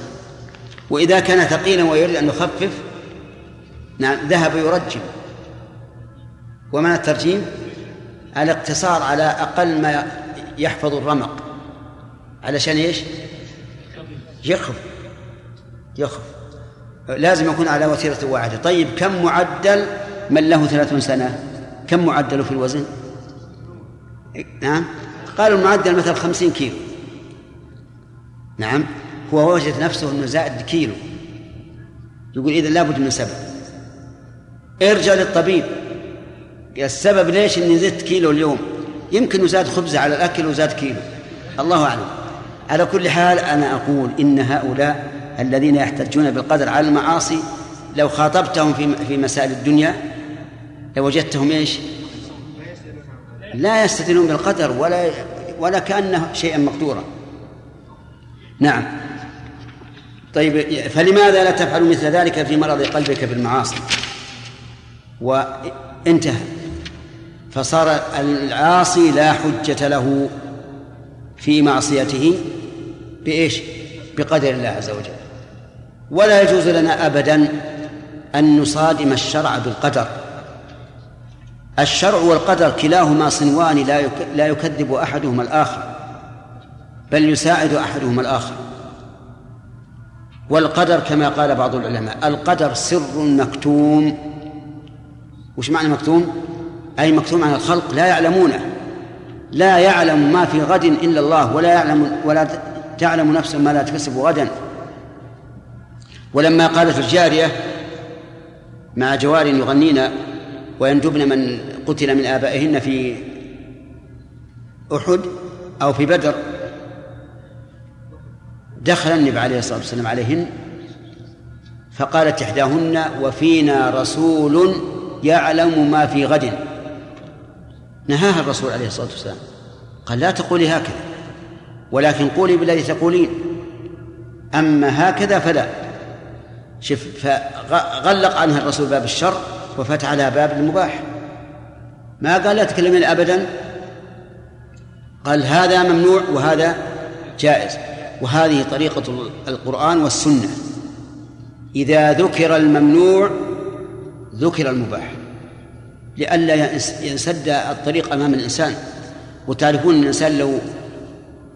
وإذا كان ثقيلا ويريد أن يخفف نعم ذهب يرجم. ومن الترجيم الاقتصار على أقل ما يحفظ الرمق. علشان إيش؟ يخف. يخف. لازم يكون على وتيرة واحدة طيب كم معدل من له ثلاثون سنة؟ كم معدله في الوزن؟ نعم. قالوا المعدل مثلا خمسين كيلو. نعم. هو وجد نفسه إنه زائد كيلو. يقول إذا لابد من سبب. ارجع للطبيب السبب ليش إني زدت كيلو اليوم يمكن زاد خبزه على الأكل وزاد كيلو الله أعلم على كل حال أنا أقول إن هؤلاء الذين يحتجون بالقدر على المعاصي لو خاطبتهم في في مسائل الدنيا لوجدتهم إيش؟ لا يستدلون بالقدر ولا ولا كانه شيئا مقدورا. نعم. طيب فلماذا لا تفعل مثل ذلك في مرض قلبك بالمعاصي؟ وانتهى. فصار العاصي لا حجة له في معصيته بإيش؟ بقدر الله عز وجل. ولا يجوز لنا أبدا أن نصادم الشرع بالقدر. الشرع والقدر كلاهما صنوان لا لا يكذب أحدهما الآخر بل يساعد أحدهما الآخر. والقدر كما قال بعض العلماء القدر سر مكتوم وش معنى مكتوم؟ أي مكتوم عن الخلق لا يعلمونه لا يعلم ما في غد إلا الله ولا يعلم ولا تعلم نفس ما لا تكسب غدا ولما قالت الجارية مع جوار يغنين ويندبن من قتل من آبائهن في أحد أو في بدر دخل النبي عليه الصلاة والسلام عليهن فقالت إحداهن وفينا رسول يعلم ما في غد. نهاها الرسول عليه الصلاة والسلام. قال لا تقولي هكذا ولكن قولي بالذي تقولين. أما هكذا فلا. شف فغلق عنها الرسول باب الشر وفتح لها باب المباح. ما قال لا تكلمين أبدا؟ قال هذا ممنوع وهذا جائز. وهذه طريقة القرآن والسنة. إذا ذكر الممنوع ذكر المباح. لئلا ينسد الطريق أمام الإنسان. وتعرفون أن الإنسان لو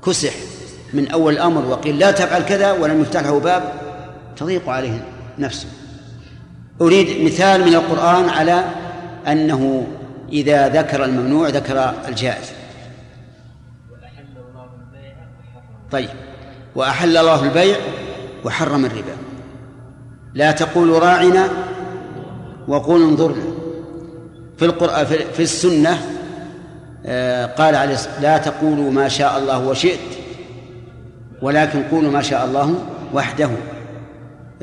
كسح من أول الأمر وقيل لا تفعل كذا ولم يفتح له باب تضيق عليه نفسه أريد مثال من القرآن على أنه إذا ذكر الممنوع ذكر الجائز. طيب. وأحل الله البيع وحرم الربا. لا تقولوا راعنا وقولوا انظرنا. في القرآن في السنة آه، قال عليه لا تقولوا ما شاء الله وشئت ولكن قولوا ما شاء الله وحده.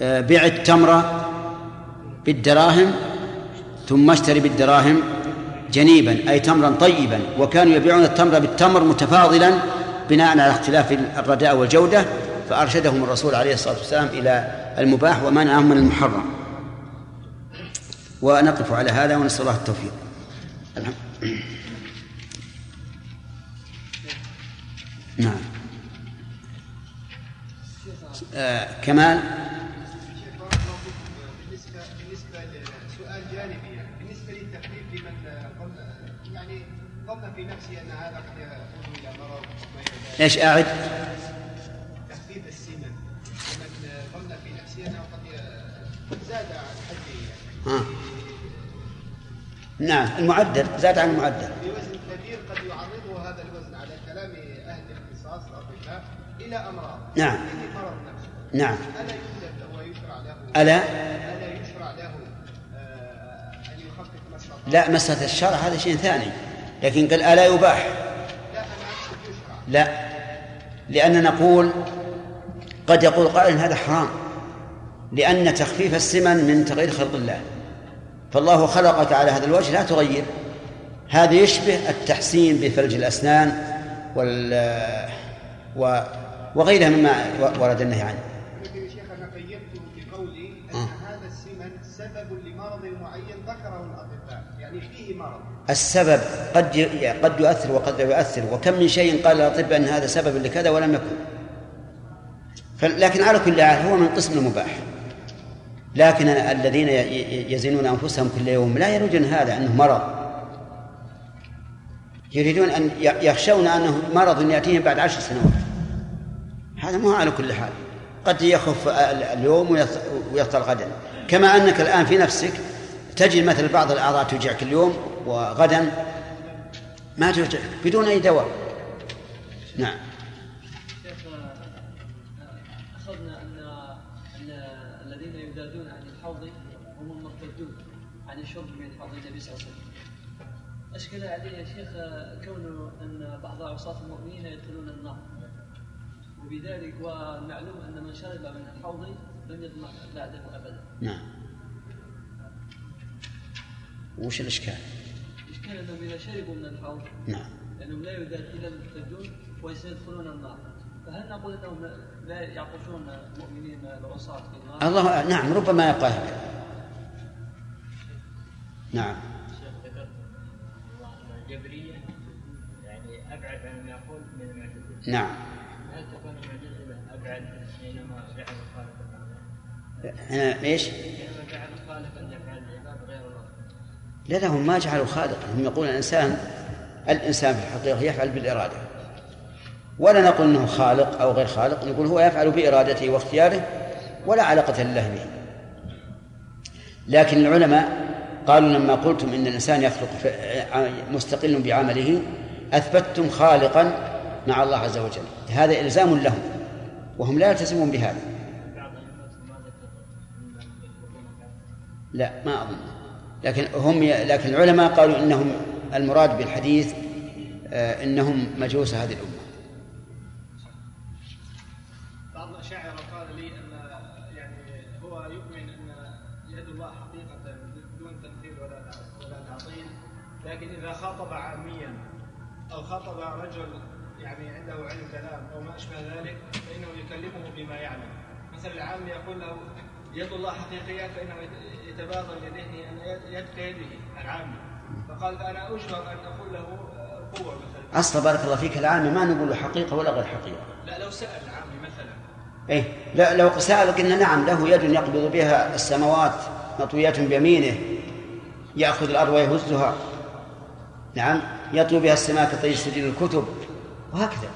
آه، بع التمر بالدراهم ثم اشتري بالدراهم جنيبا أي تمرا طيبا. وكانوا يبيعون التمر بالتمر متفاضلا بناء على اختلاف الرداء والجودة فأرشدهم الرسول عليه الصلاة والسلام إلى المباح ومنعهم من المحرم. ونقف على هذا ونسأل الله التوفيق. الحمد نعم. آه كمال؟ بالنسبة لسؤال جانبي يعني بالنسبة للتخفيف لمن ظن يعني ظن في نفسه أن هذا قد يؤول إلى مرض إيش أعد؟ تخفيف السمن. لمن ظن في نفسه أنه قد زاد عن حده. يعني. نعم المعدل زاد عن المعدل. بوزن كبير قد يعرضه هذا الوزن على كلام أهل الاختصاص الاطباء إلى أمراض. نعم. مثل مرض نفسه. نعم. ألا يوجد له ويشرع له؟ ألا؟ ألا يشرع له آه، أن يخفف استطاع لا مسألة الشرع هذا شيء ثاني. لكن قال ألا يباح؟ لا أنا يشرع. لا. لأن نقول قد يقول قائل هذا حرام. لأن تخفيف السمن من تغيير خلق الله. فالله خلقك على هذا الوجه لا تغير. هذا يشبه التحسين بفرج الأسنان وال و... وغيرها مما ورد النهي عنه. لكن يا شيخ أنا قيدته بقولي أن آه. هذا السمن سبب لمرض معين ذكره الأطباء. يعني فيه مرض. السبب قد ي- قد يؤثر وقد لا يؤثر. وكم من شيء قال الأطباء أن هذا سبب لكذا ولم يكن. لكن على كل حال هو من قسم المباح. لكن الذين يزنون أنفسهم كل يوم لا يريدون هذا أنه مرض. يريدون أن يخشون أنه مرض يأتيهم بعد عشر سنوات. هذا مو على كل حال. قد يخف ال- اليوم ويطل غدا. كما أنك الآن في نفسك تجد مثل بعض الأعضاء توجعك اليوم وغدا ما توجعك بدون أي دواء. نعم. أشكل علي يا شيخ كونه أن بعض عصاة المؤمنين يدخلون النار. وبذلك ومعلوم أن من شرب من الحوض لم يظمأ بعده أبدا. نعم وش الإشكال إشكال أنهم إذا شربوا من الحوض نعم لأنهم لا المرتدون وسيدخلون النار. فهل نقول أنهم لا يعطشون المؤمنين العصاة في النار؟ الله نعم ربما هكذا نعم الجبرية يعني أبعد عن ما يقول من المعتزلة نعم. هل تكون المعتزلة أبعد حينما جعل الخالق؟ هنا إيش؟ لا لا هم ما جعلوا خالقا. هم يقولون الإنسان الإنسان في الحقيقة يفعل بالإرادة. ولا نقول أنه خالق أو غير خالق نقول هو يفعل بإرادته واختياره ولا علاقة لله به. لكن العلماء قالوا لما قلتم إن الإنسان يخلق مستقل بعمله أثبتتم خالقا مع الله عز وجل. هذا إلزام لهم وهم لا يلتزمون بهذا. لا ما أظن. لكن هم لكن العلماء قالوا إنهم المراد بالحديث آه، إنهم مجوس هذه الأمة. خاطب رجل يعني عنده علم كلام أو ما أشبه ذلك فإنه يكلمه بما يعلم مثلا العام يقول له يد الله حقيقية فإنه يتبادر لذهنه أن يد كيده العامي فقال فأنا أجبر أن أقول له آه، قوة مثلا. أصلا بارك الله فيك العامة ما نقول له حقيقة ولا غير حقيقة. لا لو سأل العامي مثلا. إيه لا لو سأل قلنا نعم له يد يقبض بها السماوات مطويات بيمينه يأخذ الأرض ويهزها. نعم يطوي بها السماء كطي سجل الكتب وهكذا.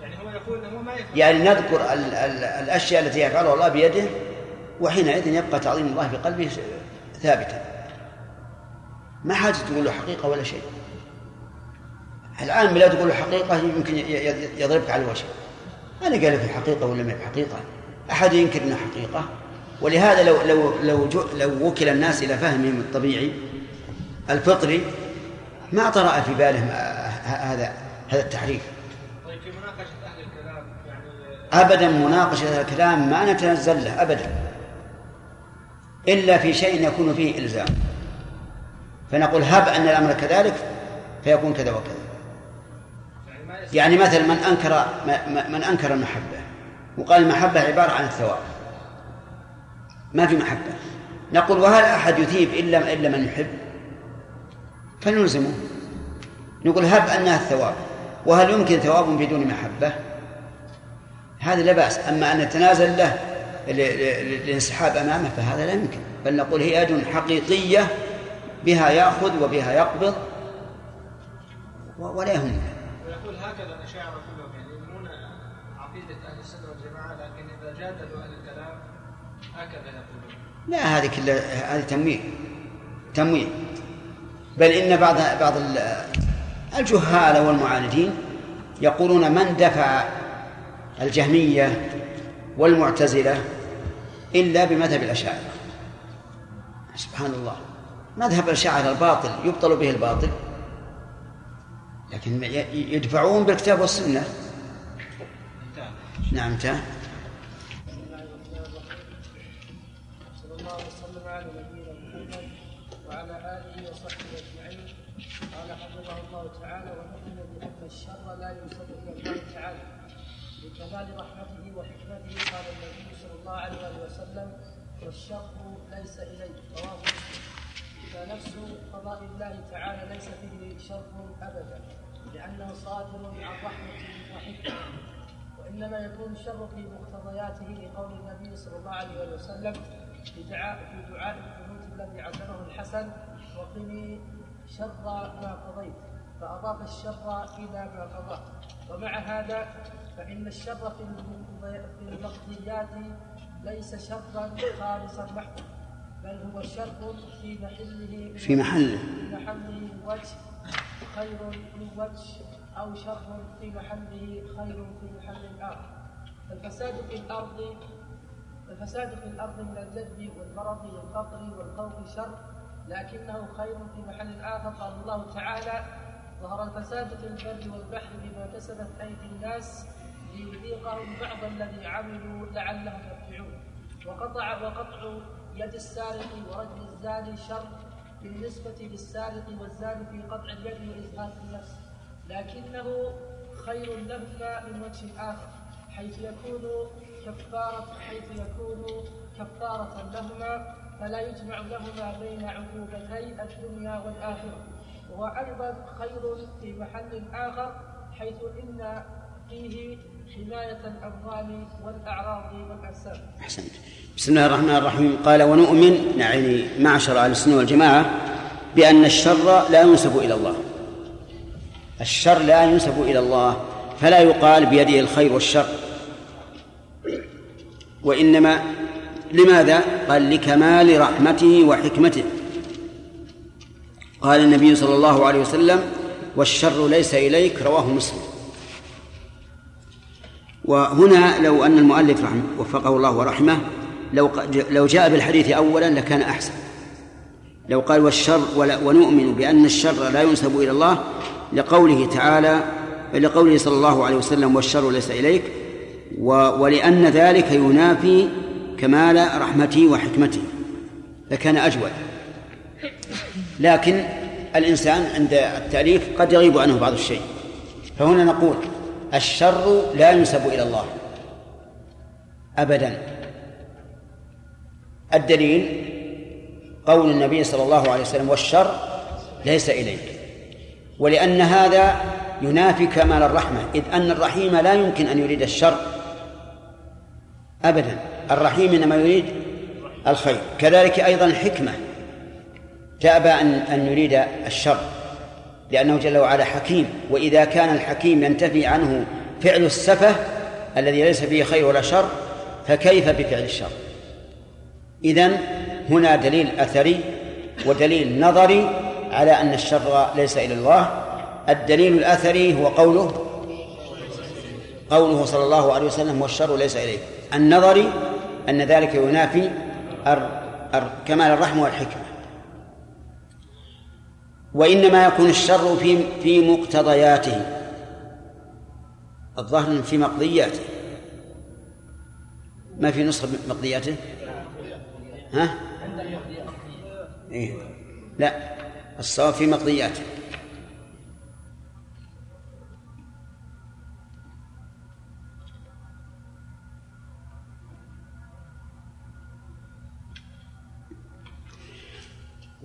يعني هو يقول إنه ما يفعل يعني نذكر ال ال الأشياء التي يفعلها الله بيده وحينئذ يبقى تعظيم الله في قلبه ثابتا. ما حاجة تقول له حقيقة ولا شيء. العام لا تقول له حقيقة يمكن يضربك على الوجه. أنا قال لك الحقيقة ولا ما هي بحقيقة أحد ينكر أنها حقيقة؟ ولهذا لو لو لو لو وكل الناس إلى فهمهم الطبيعي الفطري ما طرأ في بالهم آه، هذا هذا التحريف. طيب في مناقشة أهل الكلام يعني أبدا مناقشة هذا الكلام ما نتنزل له أبدا. إلا في شيء يكون فيه إلزام. فنقول هب أن الأمر كذلك فيكون كذا وكذا. يعني. يعني مثلا من أنكر من أنكر المحبة وقال المحبة عبارة عن الثواب. ما في محبة. نقول وهل أحد يثيب إلا إلا من يحب؟ فنلزمه. نقول هب أنها الثواب. وهل يمكن ثواب بدون محبة؟ هذا لا بأس. أما أن نتنازل له للانسحاب أمامه فهذا لا يمكن. بل نقول هي يد حقيقية بها يأخذ وبها يقبض. ولا يهمه ويقول هكذا الاشاعره كلهم يعني يؤمنون عقيدة أهل السنة والجماعة لكن إذا جادلوا أهل الكلام هكذا يقولون. لا هذه كلها هذه تمويه تمويه بل إن بعض بعض ال- الجهال والمعاندين يقولون من دفع الجهمية والمعتزلة إلا بمذهب الأشاعرة. سبحان الله. مذهب الأشاعرة الباطل يبطل به الباطل. لكن يدفعون بالكتاب انتهى نعم انتهى. يكون الشر في مقتضياته لقول النبي صلى الله عليه وسلم في دعاء في دعاء القنوت الذي علمه الحسن وقني شر ما قضيت فأضاف الشر إلى ما قضى. ومع هذا فإن الشر في في المقضيات ليس شرا خالصا محضا بل هو شر في محله في محله. في محله وجه خير من وجه أو شر في محله خير في محل آخر. الفساد في الأرض الفساد في الأرض من الجد والمرض والفقر والخوف شر لكنه خير في محل آخر قال الله تعالى ظهر الفساد في البر والبحر بما كسبت أيدي الناس ليذيقهم بعض الذي عملوا لعلهم يرجعون. وقطع وقطع يد السارق ورجل الزاني شر بالنسبة للسارق والزاني في قطع اليد وإزهاق النفس. لكنه خير لهما من وجه آخر. حيث يكون كفارة حيث يكون كفارة لهما فلا يجمع لهما بين عقوبتي الدنيا والآخرة. وهو أيضا خير في محل آخر حيث إن فيه حماية الأموال والأعراض والأنساب أحسنت. بسم الله الرحمن الرحيم. قال ونؤمن يعني معشر أهل السنة والجماعة بأن الشر لا ينسب إلى الله. الشر لا ينسب إلى الله فلا يقال بيده الخير والشر. وإنما لماذا؟ قال لكمال رحمته وحكمته. قال النبي صلى الله عليه وسلم والشر ليس إليك رواه مسلم. وهنا لو أن المؤلف رحمه وفقه الله ورحمه لو لو جاء بالحديث أولا لكان أحسن. لو قال والشر ونؤمن بأن الشر لا ينسب إلى الله لقوله تعالى لقوله صلى الله عليه وسلم والشر ليس إليك ولأن ذلك ينافي كمال رحمته وحكمته لكان أجود. لكن الإنسان عند التأليف قد يغيب عنه بعض الشيء. فهنا نقول الشر لا ينسب إلى الله أبدا. الدليل قول النبي صلى الله عليه وسلم والشر ليس إليك. ولأن هذا ينافي كمال الرحمة إذ أن الرحيم لا يمكن أن يريد الشر. أبدا. الرحيم إنما يريد الخير. كذلك أيضا الحكمة تأبى أن أن يريد الشر لأنه جل وعلا حكيم. وإذا كان الحكيم ينتفي عنه فعل السفة الذي ليس فيه خير ولا شر فكيف بفعل الشر؟ إذن هنا دليل أثري ودليل نظري على أن الشر ليس إلى الله. الدليل الأثري هو قوله قوله صلى الله عليه وسلم والشر ليس إليه. النظري أن ذلك ينافي كمال الرحمة والحكمة. وإنما يكون الشر في في مقتضياته. الظاهر في مقضياته. ما في نسخة مقضياته؟ ها؟ إيه؟ لا. الصواب في مقضياته.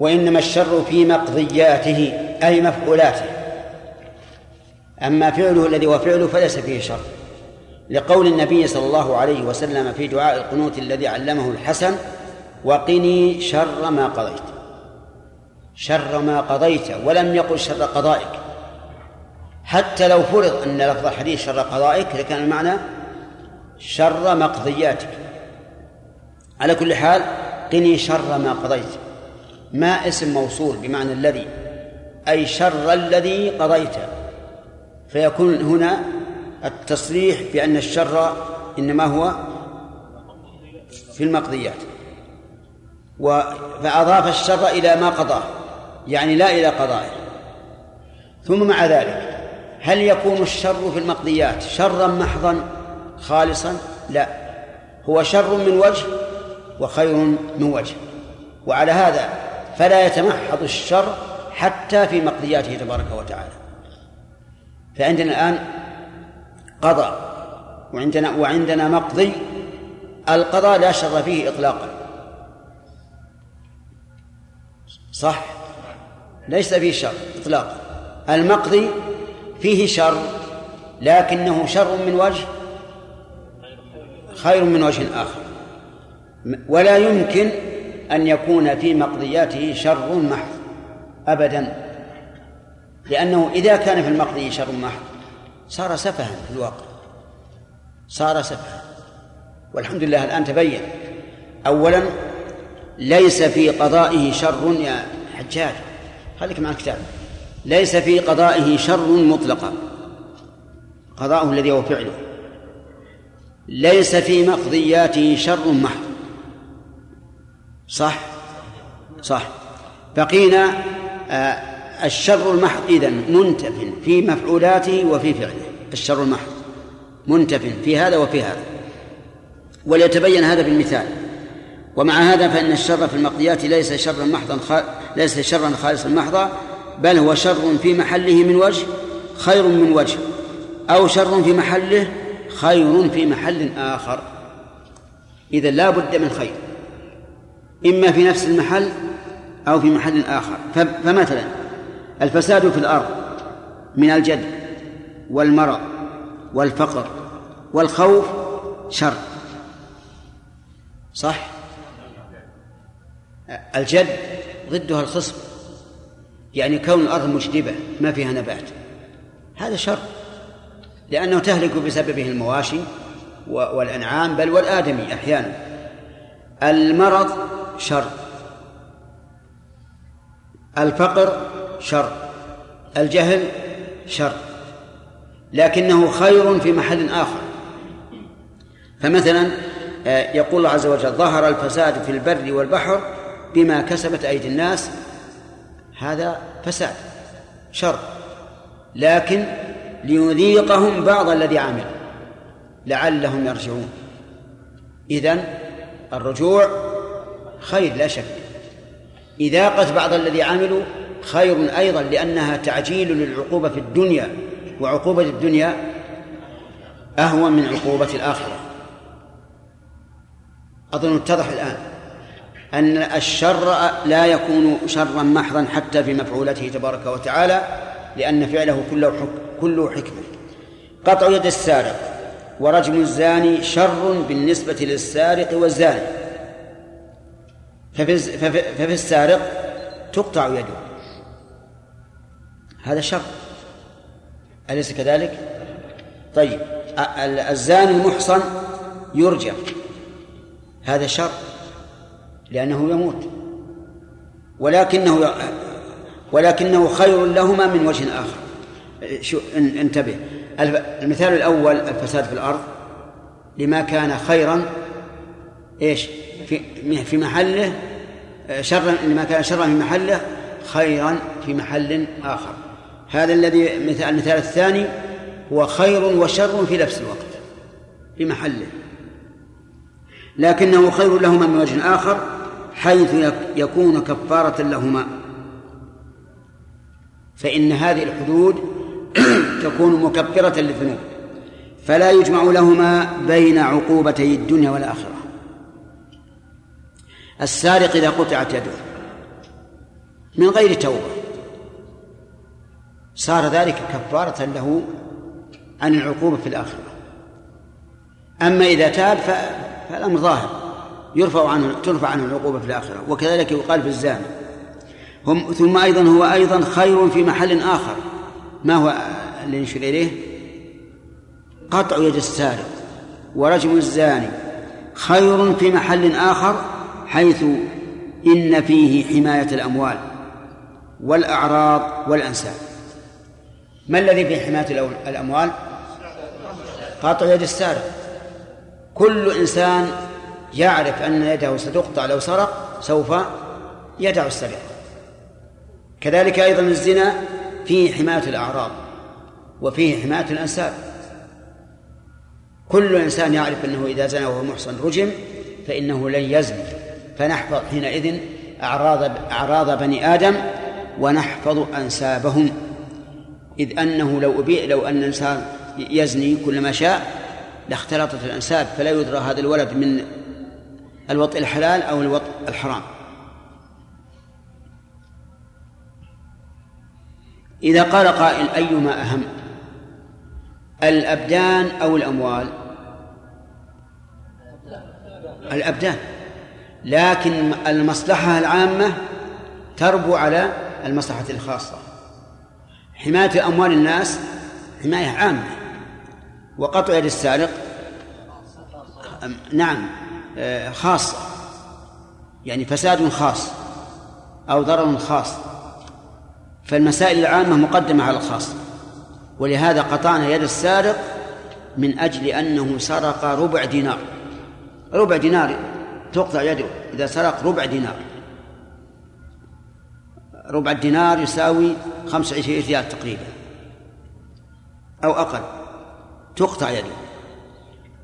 وإنما الشر في مقضياته أي مفعولاته. أما فعله الذي هو فعله فليس فيه شر. لقول النبي صلى الله عليه وسلم في دعاء القنوت الذي علمه الحسن وقني شر ما قضيت. شر ما قضيت ولم يقل شر قضائك. حتى لو فرض أن لفظ الحديث شر قضائك لكان المعنى شر مقضياتك. على كل حال قني شر ما قضيت. ما اسم موصول بمعنى الذي أي شر الذي قضيت فيكون هنا التصريح بأن الشر إنما هو في المقضيات. فأضاف الشر إلى ما قضاه يعني لا إلى قضائه. ثم مع ذلك هل يكون الشر في المقضيات شرا محضا خالصا؟ لا. هو شر من وجه وخير من وجه. وعلى هذا فلا يتمحض الشر حتى في مقضياته تبارك وتعالى. فعندنا الآن قضاء وعندنا وعندنا مقضي القضاء لا شر فيه إطلاقا. صح؟ ليس فيه شر إطلاقا. المقضي فيه شر لكنه شر من وجه خير من وجه آخر. ولا يمكن أن يكون في مقضياته شر محض أبدا. لأنه إذا كان في المقضي شر محض صار سفها في الواقع. صار سفها. والحمد لله الآن تبين. أولا ليس في قضائه شر يا حجاج. خليك مع الكتاب. ليس في قضائه شر مطلقا. قضاؤه الذي هو فعله. ليس في مقضياته شر محض. صح؟ صح. بقينا آه الشر المحض إذن منتف في مفعولاته وفي فعله. الشر المحض. منتف في هذا وفي هذا. وليتبين هذا بالمثال. ومع هذا فإن الشر في المقضيات ليس شرا محضا. ليس شرا خالصا محضا بل هو شر في محله من وجه خير من وجه. أو شر في محله خير في محل آخر. إذا لا بد من خير. إما في نفس المحل أو في محل آخر. فمثلا الفساد في الأرض من الجد والمرض والفقر والخوف شر. صح؟ الجد ضدها الخصب يعني كون الأرض مجدبة ما فيها نبات. هذا شر لأنه تهلك بسببه المواشي والأنعام بل والآدمي أحيانا. المرض شر. الفقر شر. الجهل شر. لكنه خير في محل آخر. فمثلا آه، يقول الله عز وجل ظهر الفساد في البر والبحر بما كسبت أيدي الناس. هذا فساد شر. لكن ليذيقهم بعض الذي عمل. لعلهم يرجعون. إذن الرجوع خير لا شك. إذاقة بعض الذي عملوا خير أيضا لأنها تعجيل للعقوبة في الدنيا وعقوبة الدنيا أهون من عقوبة الآخرة. أظن اتضح الآن أن الشر لا يكون شرا محضا حتى في مفعولته تبارك وتعالى لأن فعله كله حكم كله حكمة. قطع يد السارق ورجم الزاني شر بالنسبة للسارق والزاني. ففي, ففي السارق تقطع يده. هذا شر. أليس كذلك؟ طيب الزاني المحصن يرجم هذا شر لأنه يموت. ولكنه ولكنه خير لهما من وجه آخر. شو انتبه. المثال الأول الفساد في الأرض. لما كان خيرا إيش؟ في في محله شرا لما كان شرا في محله خيرا في محل آخر. هذا الذي مثال المثال الثاني هو خير وشر في نفس الوقت في محله. لكنه خير لهما من وجه آخر حيث يكون كفارة لهما. فإن هذه الحدود تكون مكفرة للذنوب فلا يجمع لهما بين عقوبتي الدنيا والآخرة. السارق إذا قطعت يده من غير توبة. صار ذلك كفارة له عن العقوبة في الآخرة. أما إذا تاب فالأمر ظاهر يرفع عنه ترفع عنه العقوبة في الآخرة. وكذلك يقال في الزاني. هم ثم أيضا هو أيضا خير في محل آخر. ما هو اللي نشير إليه؟ قطع يد السارق. ورجم الزاني خير في محل آخر حيث إن فيه حماية الأموال والأعراض والأنساب. ما الذي في حماية الأموال؟ قطع يد السارق. كل إنسان يعرف أن يده ستقطع لو سرق سوف يدع السرقة. كذلك أيضا الزنا فيه حماية الأعراض وفيه حماية الأنساب. كل إنسان يعرف أنه إذا زنى وهو محصن رجم فإنه لن يزني. فنحفظ حينئذ أعراض أعراض بني آدم ونحفظ أنسابهم. إذ أنه لو أبيع لو أن الإنسان يزني كلما شاء لاختلطت الأنساب فلا يدرى هذا الولد من الوطء الحلال أو الوطء الحرام. إذا قال قائل أيما أهم الأبدان أو الأموال؟ الأبدان. لكن المصلحة العامة تربو على المصلحة الخاصة. حماية أموال الناس حماية عامة. وقطع يد السارق نعم خاصة يعني فساد خاص أو ضرر خاص. فالمسائل العامة مقدمة على الخاصة ولهذا قطعنا يد السارق من أجل أنه سرق ربع دينار. ربع دينار تقطع يده. إذا سرق ربع دينار. ربع الدينار يساوي خمس وعشرين ريال تقريبا. أو أقل. تقطع يده.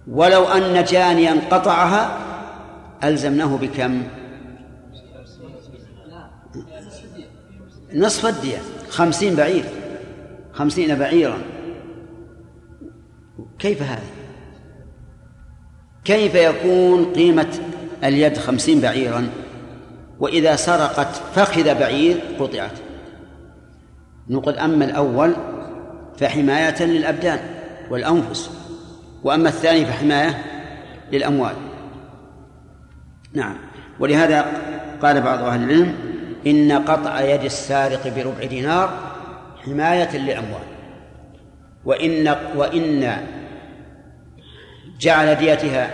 ولو أن جانيا قطعها ألزمناه بكم؟ نصف الدية. خمسين بعير. خمسين بعيرا. كيف هذا؟ كيف يكون قيمة اليد خمسين بعيرا وإذا سرقت فخذ بعير قطعت. نقول أما الأول فحماية للأبدان والأنفس وأما الثاني فحماية للأموال. نعم. ولهذا قال بعض أهل العلم إن قطع يد السارق بربع دينار حماية للأموال. وإن وإن جعل ديتها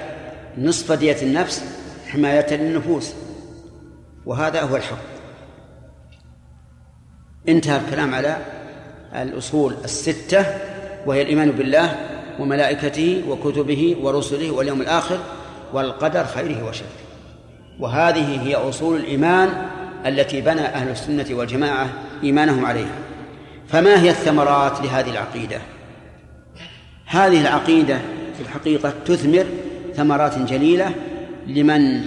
نصف دية النفس حماية للنفوس وهذا هو الحق. انتهى الكلام على الأصول الستة وهي الإيمان بالله وملائكته وكتبه ورسله واليوم الآخر والقدر خيره وشره. وهذه هي أصول الإيمان التي بنى أهل السنة والجماعة إيمانهم عليها. فما هي الثمرات لهذه العقيدة؟ هذه العقيدة في الحقيقة تثمر ثمرات جليلة لمن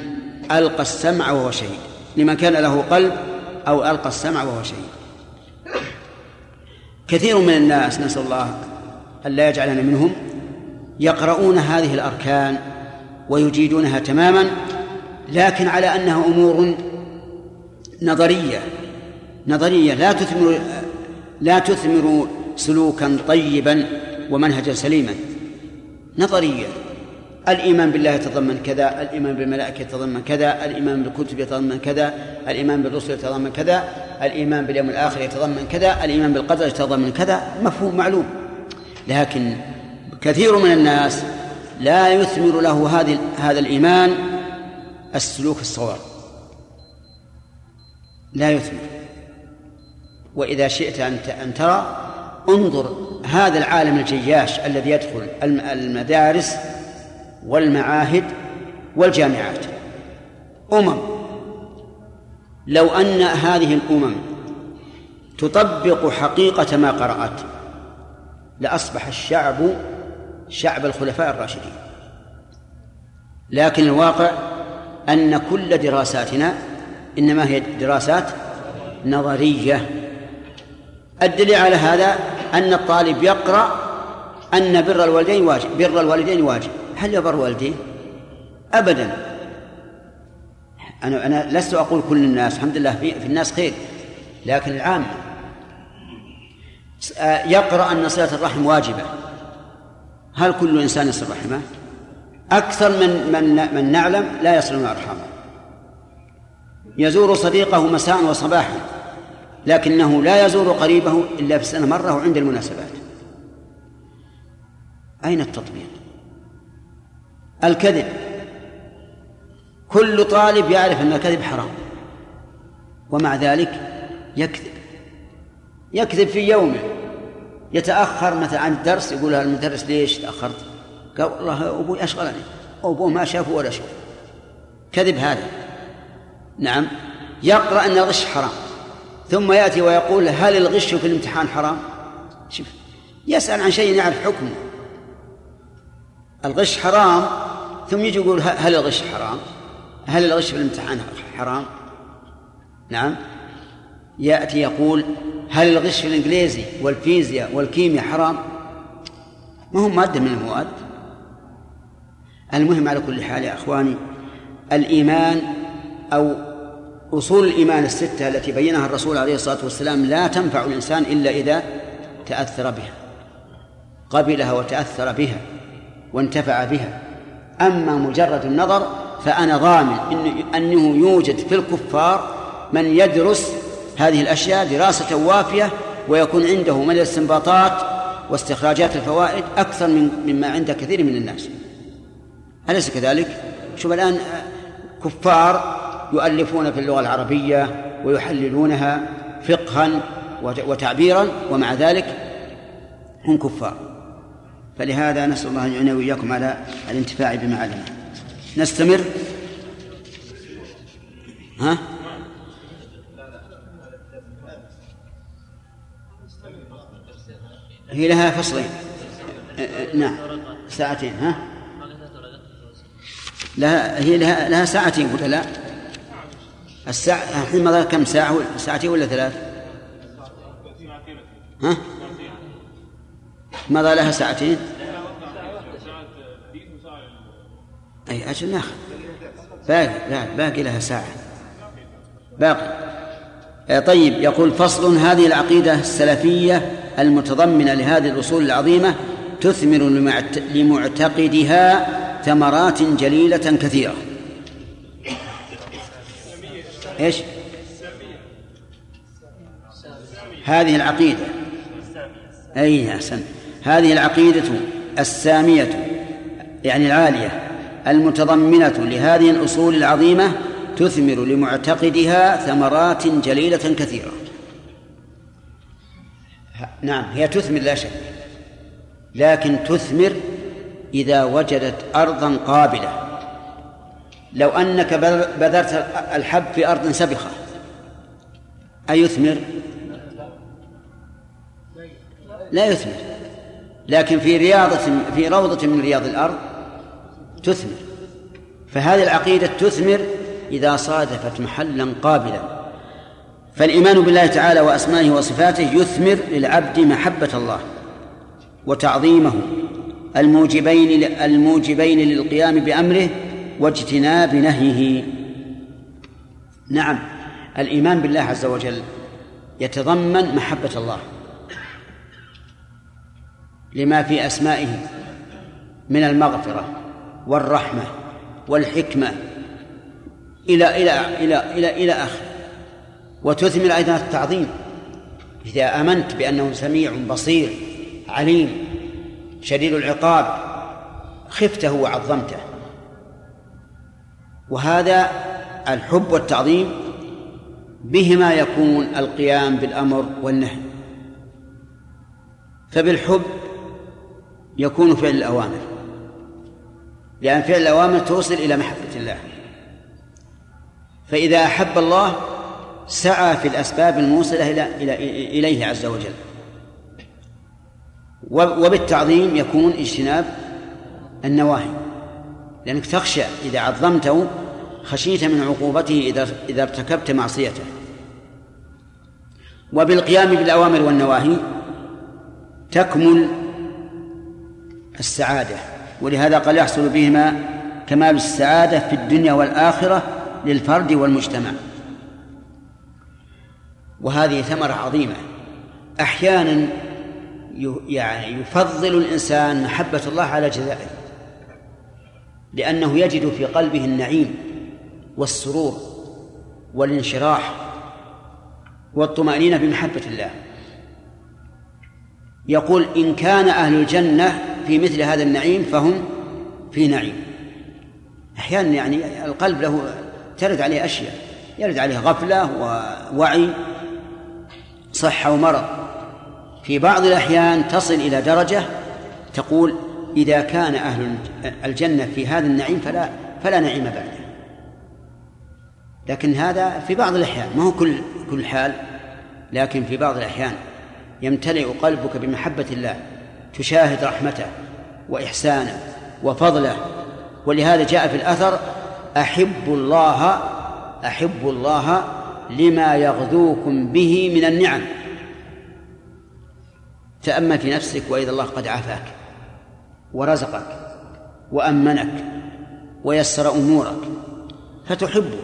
ألقى السمع وهو شهيد لمن كان له قلب أو ألقى السمع وهو شهيد. كثير من الناس نسأل الله ألا يجعلنا منهم يقرؤون هذه الأركان ويجيدونها تماما لكن على أنها أمور نظرية نظرية لا تثمر لا تثمر سلوكا طيبا ومنهجا سليما. نظرية. الإيمان بالله يتضمن كذا الإيمان بالملائكة يتضمن كذا الإيمان بالكتب يتضمن كذا الإيمان بالرسل يتضمن كذا الإيمان باليوم الآخر يتضمن كذا الإيمان بالقدر يتضمن كذا مفهوم معلوم. لكن كثير من الناس لا يثمر له هذه هذا الإيمان السلوك الصواب. لا يثمر. وإذا شئت أن ترى انظر هذا العالم الجياش الذي يدخل المدارس والمعاهد والجامعات. أمم لو أن هذه الأمم تطبق حقيقة ما قرأت لأصبح الشعب شعب الخلفاء الراشدين. لكن الواقع أن كل دراساتنا إنما هي دراسات نظرية. الدليل على هذا أن الطالب يقرأ أن بر الوالدين واجب بر الوالدين واجب. هل يبر والديه؟ أبدا. أنا أنا لست أقول كل الناس الحمد لله في, الناس خير لكن العامة يقرأ أن صلة الرحم واجبة. هل كل إنسان يصل رحمه؟ أكثر من من من نعلم لا يصلون أرحامه. يزور صديقه مساء وصباحا لكنه لا يزور قريبه إلا في السنة مرة وعند المناسبات. أين التطبيق؟ الكذب. كل طالب يعرف أن الكذب حرام. ومع ذلك يكذب. يكذب في يومه. يتأخر مثلا عن الدرس يقول المدرس ليش تأخرت؟ قال والله أبوي أشغلني. أبوه ما شافه ولا شوف كذب هذا. نعم. يقرأ أن الغش حرام. ثم يأتي ويقول هل الغش في الامتحان حرام؟ شوف يسأل عن شيء يعرف حكمه. الغش حرام ثم يجي يقول هل الغش حرام؟ هل الغش في الامتحان حرام؟ نعم. يأتي يقول هل الغش في الإنجليزي والفيزياء والكيمياء حرام؟ ما هم مادة من المواد. المهم على كل حال يا أخواني الإيمان أو أصول الإيمان الستة التي بينها الرسول عليه الصلاة والسلام لا تنفع الإنسان إلا إذا تأثر بها قبلها وتأثر بها وانتفع بها. أما مجرد النظر فأنا ضامن أنه يوجد في الكفار من يدرس هذه الأشياء دراسة وافية ويكون عنده من الاستنباطات واستخراجات الفوائد أكثر من مما عند كثير من الناس أليس كذلك؟ شوف الآن كفار يؤلفون في اللغة العربية ويحللونها فقها وتعبيرا ومع ذلك هم كفار فلهذا نسأل الله أن يعيننا وإياكم على الانتفاع بما علمنا. نستمر؟ ها؟ هي لها فصلين. نعم. ساعتين ها؟ لها هي لها لها ساعتين ولا لا؟ الساعة الحين مضى كم ساعة؟ ساعتين ولا ثلاث؟ ها؟ مضى لها ساعتين؟ أي أجل ناخذ. باقي لا باقي لها ساعة. باقي. طيب يقول فصل هذه العقيدة السلفية المتضمنة لهذه الأصول العظيمة تثمر لمعتقدها ثمرات جليلة كثيرة. إيش؟ هذه العقيدة. أي أحسن هذه العقيدة السامية يعني العالية المتضمنة لهذه الأصول العظيمة تثمر لمعتقدها ثمرات جليلة كثيرة. نعم هي تثمر لا شك لكن تثمر إذا وجدت أرضا قابلة. لو أنك بذرت الحب في أرض سبخة أيثمر؟ لا يثمر. لكن في رياضة في روضة من رياض الأرض تثمر. فهذه العقيدة تثمر إذا صادفت محلا قابلا. فالإيمان بالله تعالى وأسمائه وصفاته يثمر للعبد محبة الله وتعظيمه الموجبين الموجبين للقيام بأمره واجتناب نهيه. نعم الإيمان بالله عز وجل يتضمن محبة الله. لما في أسمائه من المغفرة والرحمة والحكمة إلى إلى إلى إلى إلى آخره وتثمر أيضا التعظيم. إذا آمنت بأنه سميع بصير عليم شديد العقاب خفته وعظمته. وهذا الحب والتعظيم بهما يكون القيام بالأمر والنهي. فبالحب يكون فعل الأوامر. لأن فعل الأوامر توصل إلى محبة الله. فإذا أحب الله سعى في الأسباب الموصلة إلى إليه عز وجل. وبالتعظيم يكون اجتناب النواهي. لأنك تخشى إذا عظمته خشيت من عقوبته إذا إذا ارتكبت معصيته. وبالقيام بالأوامر والنواهي تكمل السعادة ولهذا قال يحصل بهما كمال السعادة في الدنيا والآخرة للفرد والمجتمع. وهذه ثمرة عظيمة. أحيانا يعني يفضل الإنسان محبة الله على جزائه لأنه يجد في قلبه النعيم والسرور والانشراح والطمأنينة بمحبة الله. يقول إن كان أهل الجنة في مثل هذا النعيم فهم في نعيم. أحيانا يعني القلب له ترد عليه أشياء يرد عليه غفلة ووعي صحة ومرض. في بعض الأحيان تصل إلى درجة تقول إذا كان أهل الجنة في هذا النعيم فلا فلا نعيم بعده. لكن هذا في بعض الأحيان ما هو كل كل حال لكن في بعض الأحيان يمتلئ قلبك بمحبة الله. تشاهد رحمته وإحسانه وفضله. ولهذا جاء في الأثر أحب الله أحب الله لما يغذوكم به من النعم. تأمل في نفسك وإذا الله قد عافاك ورزقك وأمنك ويسر أمورك فتحبه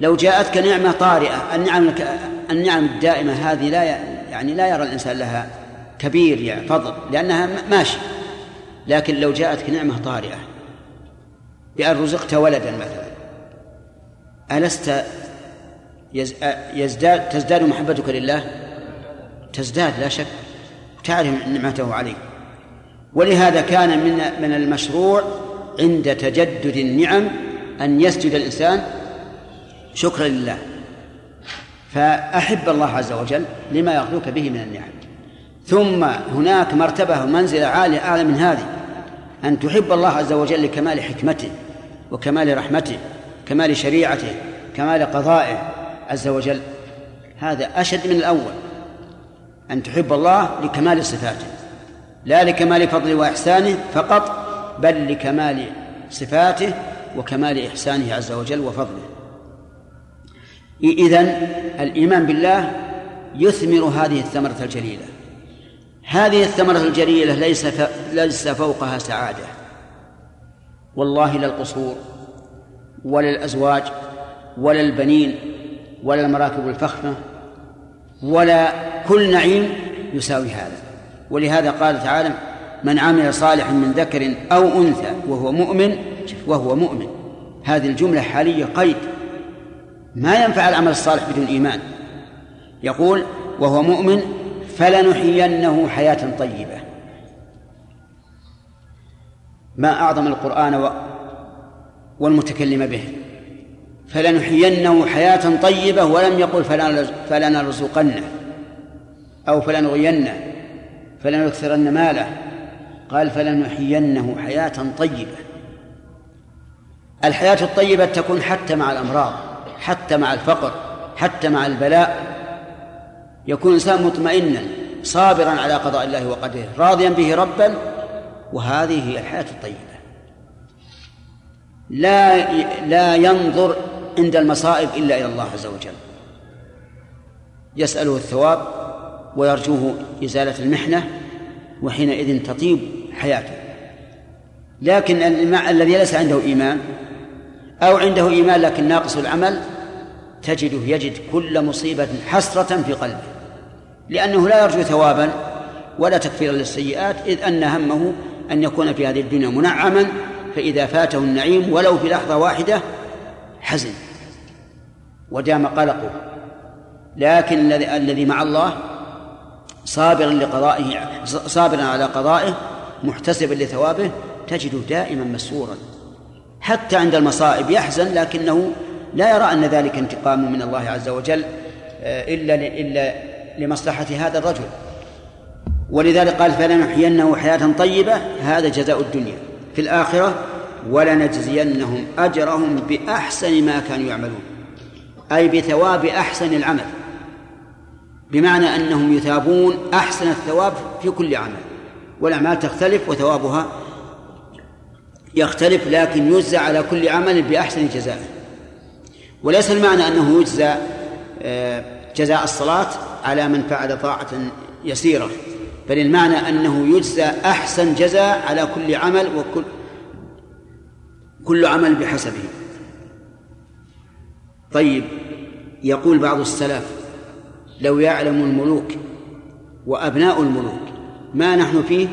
لو جاءتك نعمة طارئة النعم النعم الدائمة هذه لا يعني لا يرى الإنسان لها كبير يعني فضل لأنها ماشي. لكن لو جاءتك نعمة طارئة. بأن رزقت ولدا مثلا. ألست يزداد تزداد محبتك لله؟ تزداد لا شك. تعرف نعمته عليك. ولهذا كان من من المشروع عند تجدد النعم أن يسجد الإنسان شكرا لله. فأحب الله عز وجل لما يغلوك به من النعم. ثم هناك مرتبة ومنزلة عالية أعلى من هذه أن تحب الله عز وجل لكمال حكمته وكمال رحمته كمال شريعته كمال قضائه عز وجل. هذا أشد من الأول أن تحب الله لكمال صفاته لا لكمال فضله وإحسانه فقط بل لكمال صفاته وكمال إحسانه عز وجل وفضله. إذن الإيمان بالله يثمر هذه الثمرة الجليلة. هذه الثمرة الجليلة ليس ليس فوقها سعادة. والله لا القصور ولا الأزواج ولا البنين ولا المراكب الفخمة ولا كل نعيم يساوي هذا. ولهذا قال تعالى من عمل صالحا من ذكر أو أنثى وهو مؤمن وهو مؤمن. هذه الجملة حالية قيد. ما ينفع العمل الصالح بدون إيمان. يقول وهو مؤمن فلنحيينه حياة طيبة. ما أعظم القرآن والمتكلم به. فلنحيينه حياة طيبة ولم يقل فلنرزقنه أو فلنغينه فلنكثرن ماله. قال فلنحيينه حياة طيبة. الحياة الطيبة تكون حتى مع الأمراض حتى مع الفقر حتى مع البلاء. يكون الإنسان مطمئنا صابرا على قضاء الله وقدره راضيا به ربا وهذه هي الحياة الطيبة. لا لا ينظر عند المصائب إلا إلى الله عز وجل. يسأله الثواب ويرجوه إزالة المحنة وحينئذ تطيب حياته. لكن الذي ليس عنده إيمان أو عنده إيمان لكن ناقص العمل تجده يجد كل مصيبة حسرة في قلبه. لأنه لا يرجو ثوابا ولا تكفيرا للسيئات إذ أن همه أن يكون في هذه الدنيا منعما فإذا فاته النعيم ولو في لحظة واحدة حزن. ودام قلقه. لكن الذي الذي مع الله صابرا لقضائه صابرا على قضائه محتسبا لثوابه تجده دائما مسرورا. حتى عند المصائب يحزن لكنه لا يرى أن ذلك انتقام من الله عز وجل آه، إلا إلا لمصلحة هذا الرجل. ولذلك قال فلنحيينه حياة طيبة هذا جزاء الدنيا. في الآخرة ولنجزينهم أجرهم بأحسن ما كانوا يعملون. أي بثواب أحسن العمل. بمعنى أنهم يثابون أحسن الثواب في كل عمل. والأعمال تختلف وثوابها يختلف لكن يجزى على كل عمل بأحسن جزاء وليس المعنى أنه يجزى آه، جزاء الصلاة على من فعل طاعة يسيرة. بل المعنى أنه يجزى أحسن جزاء على كل عمل وكل كل عمل بحسبه. طيب يقول بعض السلف لو يعلم الملوك وأبناء الملوك ما نحن فيه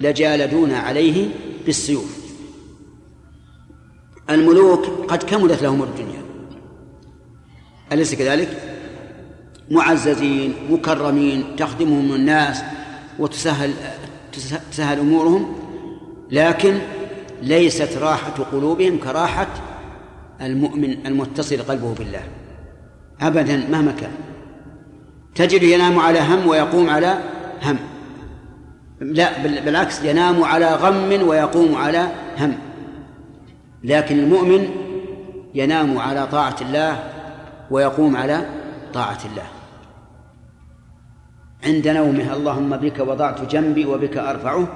لجالدونا عليه بالسيوف. الملوك قد كملت لهم الدنيا. أليس كذلك؟ معززين مكرمين تخدمهم الناس وتسهل تسهل أمورهم لكن ليست راحة قلوبهم كراحة المؤمن المتصل قلبه بالله. أبدا مهما كان. تجد ينام على هم ويقوم على هم. لا بالعكس ينام على غم ويقوم على هم. لكن المؤمن ينام على طاعة الله ويقوم على طاعة الله. عند نومه اللهم بك وضعت جنبي وبك أرفعه.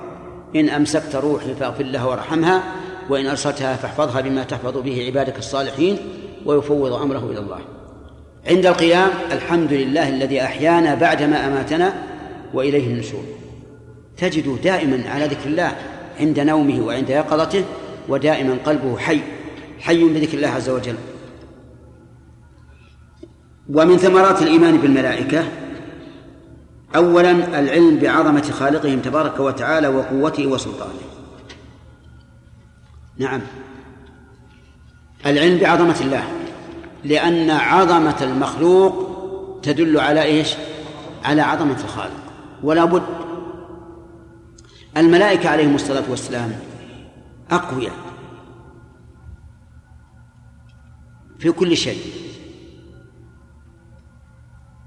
إن أمسكت روحي فاغفر لها وارحمها وإن أرسلتها فاحفظها بما تحفظ به عبادك الصالحين ويفوض أمره إلى الله. عند القيام الحمد لله الذي أحيانا بعدما أماتنا وإليه النشور. تجده دائما على ذكر الله عند نومه وعند يقظته ودائما قلبه حي حي بذكر الله عز وجل. ومن ثمرات الإيمان بالملائكة أولا العلم بعظمة خالقهم تبارك وتعالى وقوته وسلطانه. نعم. العلم بعظمة الله لأن عظمة المخلوق تدل على إيش؟ على عظمة الخالق ولا بد. الملائكة عليهم الصلاة والسلام أقوياء في كل شيء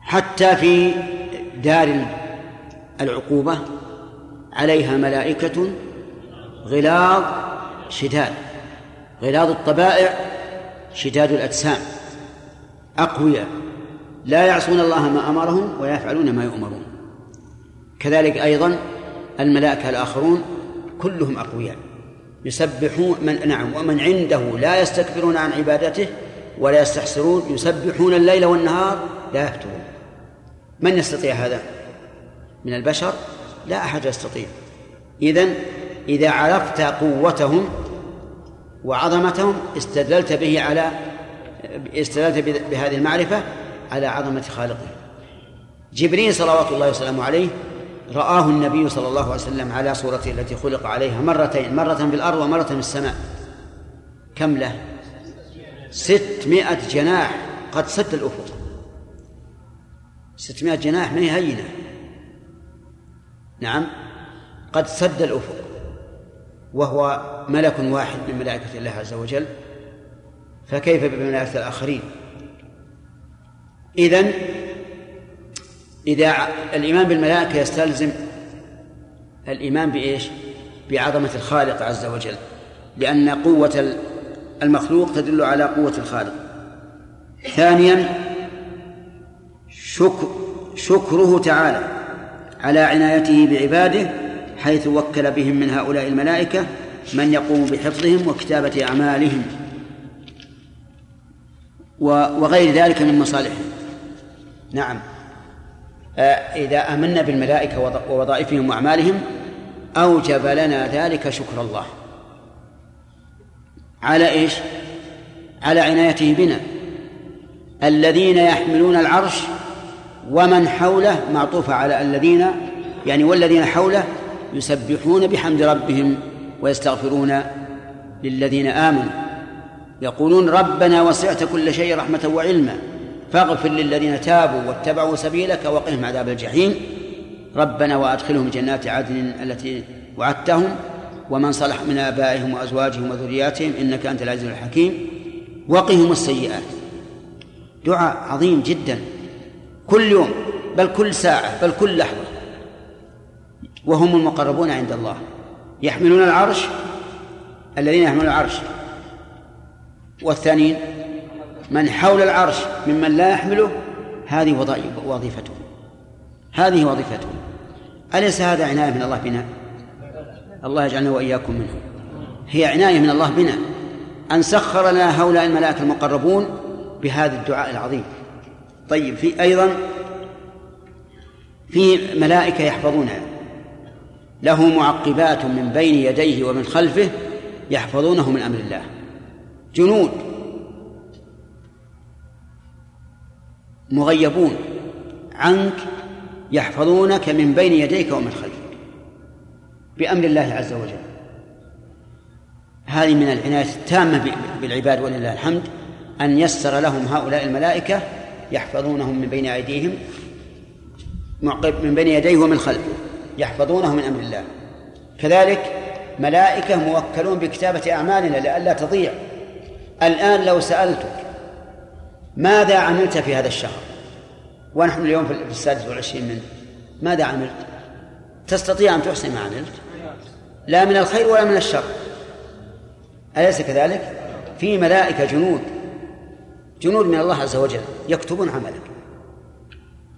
حتى في دار العقوبة عليها ملائكة غلاظ شداد غلاظ الطبائع شداد الأجسام أقوياء لا يعصون الله ما أمرهم ويفعلون ما يؤمرون. كذلك أيضا الملائكة الآخرون كلهم أقوياء يسبحون من نعم ومن عنده لا يستكبرون عن عبادته ولا يستحسرون يسبحون الليل والنهار لا يفترون. من يستطيع هذا؟ من البشر؟ لا أحد يستطيع. إذن إذا عرفت قوتهم وعظمتهم استدللت به على استدللت بهذه المعرفة على عظمة خالقه. جبريل صلوات الله وسلامه عليه رآه النبي صلى الله عليه وسلم على صورته التي خلق عليها مرتين مرة في الأرض ومرة في السماء. كم له؟ ستمائة جناح قد سد الأفق. ستمائة جناح ما هي هينة. نعم. قد سد الأفق وهو ملك واحد من ملائكة الله عز وجل. فكيف بملائكة الآخرين؟ إذن إذا الإيمان بالملائكة يستلزم الإيمان بإيش؟ بعظمة الخالق عز وجل. لأن قوة المخلوق تدل على قوة الخالق. ثانيا شكر شكره تعالى على عنايته بعباده حيث وكل بهم من هؤلاء الملائكة من يقوم بحفظهم وكتابة أعمالهم وغير ذلك من مصالحهم. نعم. آه، إذا آمنا بالملائكة ووظائفهم وأعمالهم أوجب لنا ذلك شكر الله. على إيش؟ على عنايته بنا. الذين يحملون العرش ومن حوله معطوفة على الذين يعني والذين حوله يسبحون بحمد ربهم ويستغفرون للذين آمنوا. يقولون ربنا وسعت كل شيء رحمة وعلما فاغفر للذين تابوا واتبعوا سبيلك وقهم عذاب الجحيم. ربنا وأدخلهم جنات عدن التي وعدتهم ومن صلح من آبائهم وأزواجهم وذرياتهم إنك أنت العزيز الحكيم. وقهم السيئات. دعاء عظيم جدا. كل يوم بل كل ساعة بل كل لحظة. وهم المقربون عند الله. يحملون العرش الذين يحملون العرش. والثانيين من حول العرش ممن لا يحمله هذه وظيفته. هذه وظيفته. أليس هذا عناية من الله بنا؟ الله يجعلنا وإياكم منه. هي عناية من الله بنا. أن سخر لنا هؤلاء الملائكة المقربون بهذا الدعاء العظيم. طيب في أيضا في ملائكة يحفظونه له معقبات من بين يديه ومن خلفه يحفظونه من أمر الله. جنود مغيبون عنك يحفظونك من بين يديك ومن خلفك بأمر الله عز وجل. هذه من العناية التامة بالعباد ولله الحمد أن يسر لهم هؤلاء الملائكة يحفظونهم من بين أيديهم من بين يديه ومن خلفه يحفظونه من أمر الله. كذلك ملائكة موكلون بكتابة أعمالنا لئلا تضيع. الآن لو سألتك ماذا عملت في هذا الشهر؟ ونحن اليوم في السادس والعشرين منه ماذا عملت؟ تستطيع أن تحسن ما عملت؟ لا من الخير ولا من الشر. أليس كذلك؟ في ملائكة جنود جنود من الله عز وجل يكتبون عملك.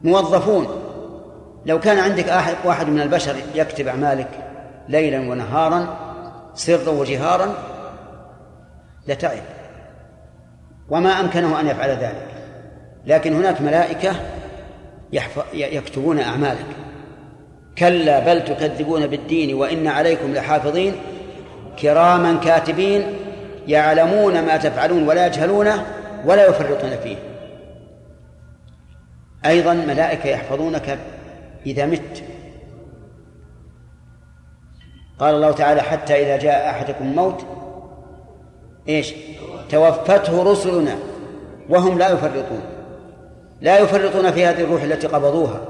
موظفون. لو كان عندك واحد من البشر يكتب أعمالك ليلا ونهارا سرا وجهارا لتعب وما أمكنه أن يفعل ذلك. لكن هناك ملائكة يكتبون أعمالك. كلا بل تكذبون بالدين وإن عليكم لحافظين. كراما كاتبين يعلمون ما تفعلون ولا يجهلونه ولا يفرطون فيه. أيضا ملائكة يحفظونك إذا مت. قال الله تعالى حتى إذا جاء أحدكم الموت إيش؟ توفته رسلنا وهم لا يفرطون. لا يفرطون في هذه الروح التي قبضوها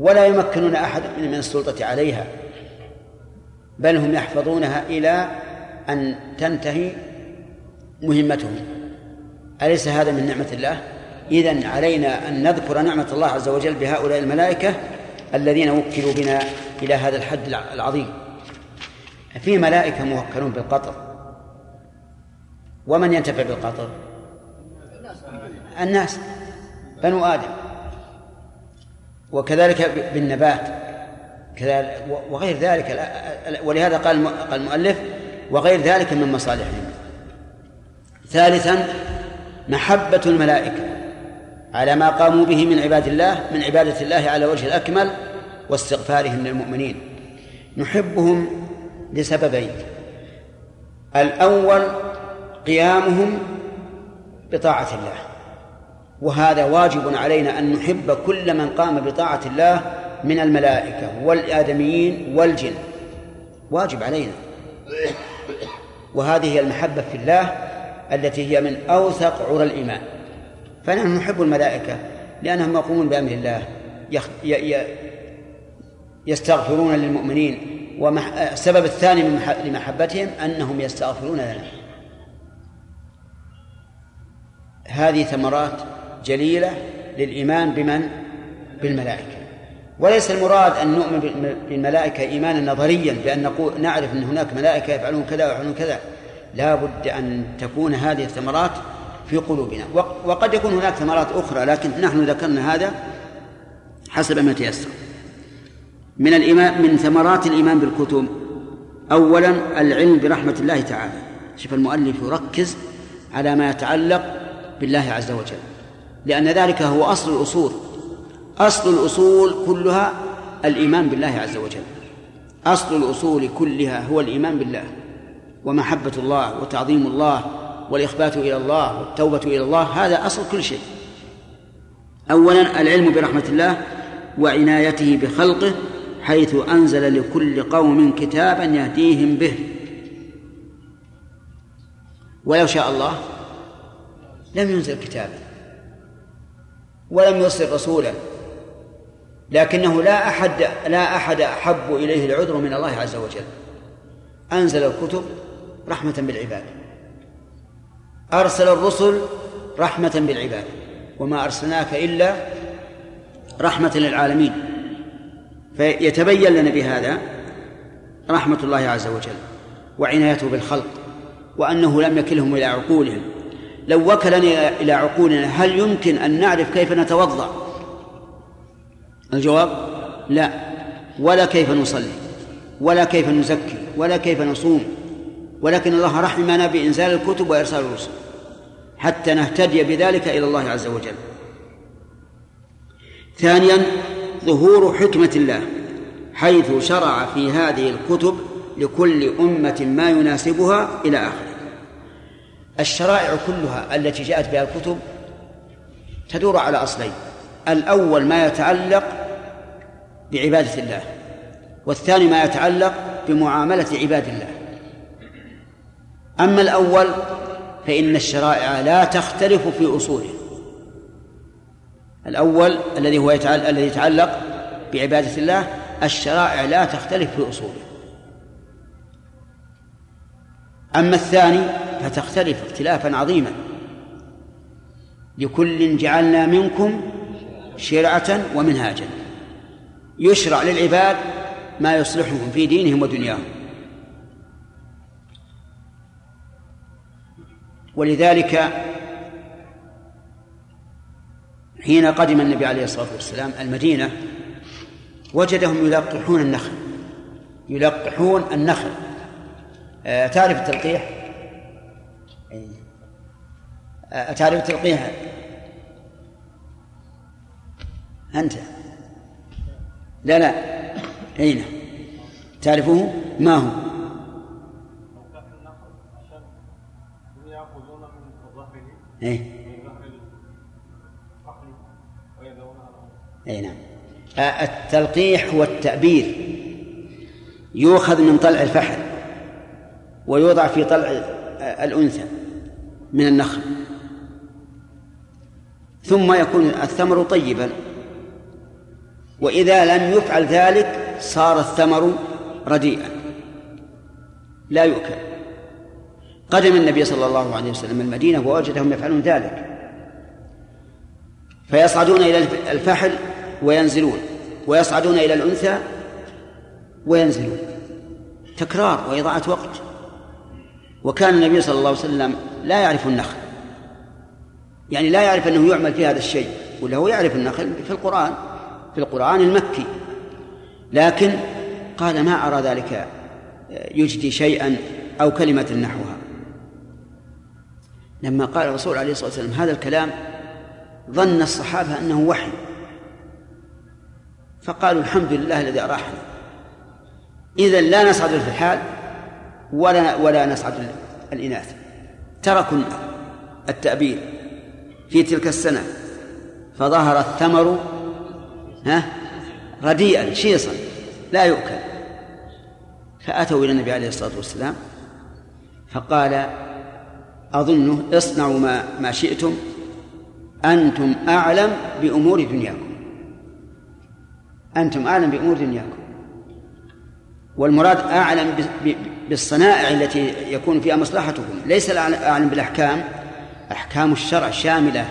ولا يمكنون أحد من السلطة عليها بل هم يحفظونها إلى أن تنتهي مهمتهم. أليس هذا من نعمة الله؟ إذن علينا أن نذكر نعمة الله عز وجل بهؤلاء الملائكة الذين وكلوا بنا إلى هذا الحد العظيم. في ملائكة موكلون بالقطر. ومن ينتفع بالقطر؟ الناس. بنو آدم. وكذلك بالنبات. كذلك وغير ذلك. ولهذا قال قال المؤلف وغير ذلك من مصالحهم. ثالثا محبة الملائكة على ما قاموا به من عباد الله من عبادة الله على وجه الأكمل واستغفارهم للمؤمنين. نحبهم لسببين. الأول قيامهم بطاعة الله. وهذا واجب علينا أن نحب كل من قام بطاعة الله من الملائكة والآدميين والجن. واجب علينا. وهذه هي المحبة في الله التي هي من أوثق عرى الإيمان. فنحن نحب الملائكة لأنهم يقومون بأمر الله يستغفرون للمؤمنين والسبب الثاني من لمحبتهم أنهم يستغفرون لنا. هذه ثمرات جليلة للإيمان بمن؟ بالملائكة. وليس المراد أن نؤمن بالملائكة إيمانا نظريا بأن نقول نعرف أن هناك ملائكة يفعلون كذا ويفعلون كذا. لا بد أن تكون هذه الثمرات في قلوبنا. وقد يكون هناك ثمرات أخرى لكن نحن ذكرنا هذا حسب ما تيسر. من الإيمان من ثمرات الإيمان بالكتب. أولا العلم برحمة الله تعالى. شوف المؤلف يركز على ما يتعلق بالله عز وجل. لأن ذلك هو أصل الأصول. أصل الأصول كلها الإيمان بالله عز وجل. أصل الأصول كلها هو الإيمان بالله. ومحبة الله وتعظيم الله والإخبات إلى الله والتوبة إلى الله هذا أصل كل شيء. أولا العلم برحمة الله وعنايته بخلقه حيث أنزل لكل قوم كتابا يهديهم به. ولو شاء الله لم ينزل كتابا ولم يرسل رسولا لكنه لا أحد لا أحد أحب إليه العذر من الله عز وجل. أنزل الكتب رحمة بالعباد. أرسل الرسل رحمة بالعباد وما أرسلناك إلا رحمة للعالمين. فيتبين لنا بهذا رحمة الله عز وجل وعنايته بالخلق وأنه لم يكلهم إلى عقولهم. لو وكلنا إلى عقولنا هل يمكن أن نعرف كيف نتوضأ؟ الجواب لا ولا كيف نصلي ولا كيف نزكي ولا كيف نصوم. ولكن الله رحمنا بإنزال الكتب وإرسال الرسل حتى نهتدي بذلك إلى الله عز وجل. ثانيا ظهور حكمة الله حيث شرع في هذه الكتب لكل أمة ما يناسبها إلى آخره. الشرائع كلها التي جاءت بها الكتب تدور على أصلين. الأول ما يتعلق بعبادة الله والثاني ما يتعلق بمعاملة عباد الله. أما الأول فإن الشرائع لا تختلف في أصوله الأول الذي هو يتعلق الذي يتعلق بعبادة الله الشرائع لا تختلف في أصوله أما الثاني فتختلف اختلافا عظيما. لكل جعلنا منكم شرعة ومنهاجا. يشرع للعباد ما يصلحهم في دينهم ودنياهم. ولذلك حين قدم النبي عليه الصلاة والسلام المدينة وجدهم يلقحون النخل. يلقحون النخل. آه، تعرف التلقيح؟ آه، تعرف التلقيح؟ أنت. لا لا. أين؟ تعرفه ما هو؟ أي أي نعم. التلقيح والتأبير يؤخذ من طلع الفحل ويوضع في طلع الأنثى من النخل. ثم يكون الثمر طيبا. وإذا لم يفعل ذلك صار الثمر رديئا. لا يؤكل. قدم النبي صلى الله عليه وسلم المدينة ووجدهم يفعلون ذلك. فيصعدون إلى الفحل وينزلون ويصعدون إلى الأنثى وينزلون. تكرار وإضاعة وقت. وكان النبي صلى الله عليه وسلم لا يعرف النخل. يعني لا يعرف أنه يعمل في هذا الشيء ولا هو يعرف النخل في القرآن في القرآن المكي. لكن قال ما أرى ذلك يجدي شيئا أو كلمة نحوها. لما قال الرسول عليه الصلاة والسلام هذا الكلام ظن الصحابة أنه وحي. فقالوا الحمد لله الذي أراحنا. إذا لا نصعد في الحال ولا ولا نصعد الإناث. تركوا التأبير في تلك السنة. فظهر الثمر ها رديئا شيصا لا يؤكل. فأتوا إلى النبي عليه الصلاة والسلام فقال أظنه اصنعوا ما ما شئتم. أنتم أعلم بأمور دنياكم. أنتم أعلم بأمور دنياكم. والمراد أعلم بالصنائع التي يكون فيها مصلحتكم. ليس أعلم بالأحكام. أحكام الشرع شاملة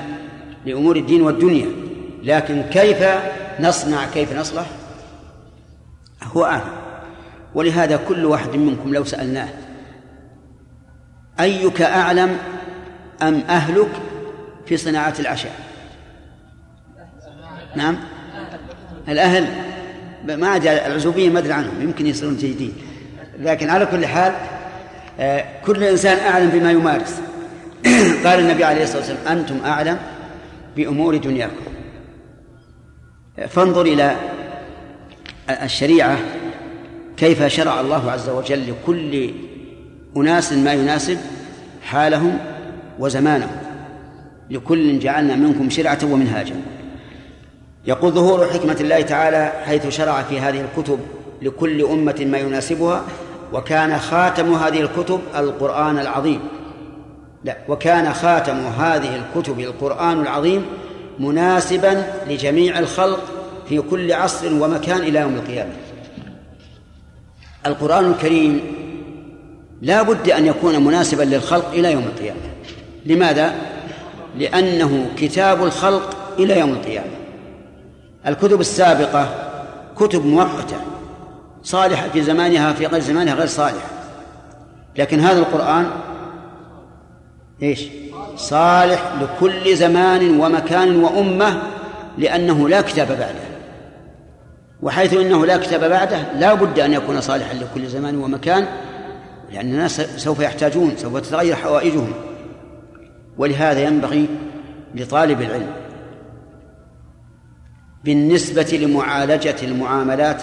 لأمور الدين والدنيا. لكن كيف نصنع كيف نصلح؟ هو أعلم. ولهذا كل واحد منكم لو سألناه أيك أعلم أم أهلك في صناعة العشاء؟ نعم. الأهل ما عاد العزوبية ما أدري عنهم يمكن يصيرون جيدين. لكن على كل حال آه، كل إنسان أعلم بما يمارس. قال النبي عليه الصلاة والسلام أنتم أعلم بأمور دنياكم. فانظر إلى الشريعة كيف شرع الله عز وجل لكل أناس ما يناسب حالهم وزمانهم. لكل جعلنا منكم شرعة ومنهاجا. يقول ظهور حكمة الله تعالى حيث شرع في هذه الكتب لكل أمة ما يناسبها وكان خاتم هذه الكتب القرآن العظيم. لا وكان خاتم هذه الكتب القرآن العظيم مناسبا لجميع الخلق في كل عصر ومكان إلى يوم القيامة. القرآن الكريم لا بد أن يكون مناسبا للخلق إلى يوم القيامة لماذا؟ لأنه كتاب الخلق إلى يوم القيامة الكتب السابقة كتب مؤقتة صالحة في زمانها في غير زمانها غير صالحة لكن هذا القرآن إيش؟ صالح لكل زمان ومكان وأمة لأنه لا كتاب بعده وحيث إنه لا كتاب بعده لا بد أن يكون صالحا لكل زمان ومكان لأن الناس سوف يحتاجون سوف تتغير حوائجهم ولهذا ينبغي لطالب العلم بالنسبة لمعالجة المعاملات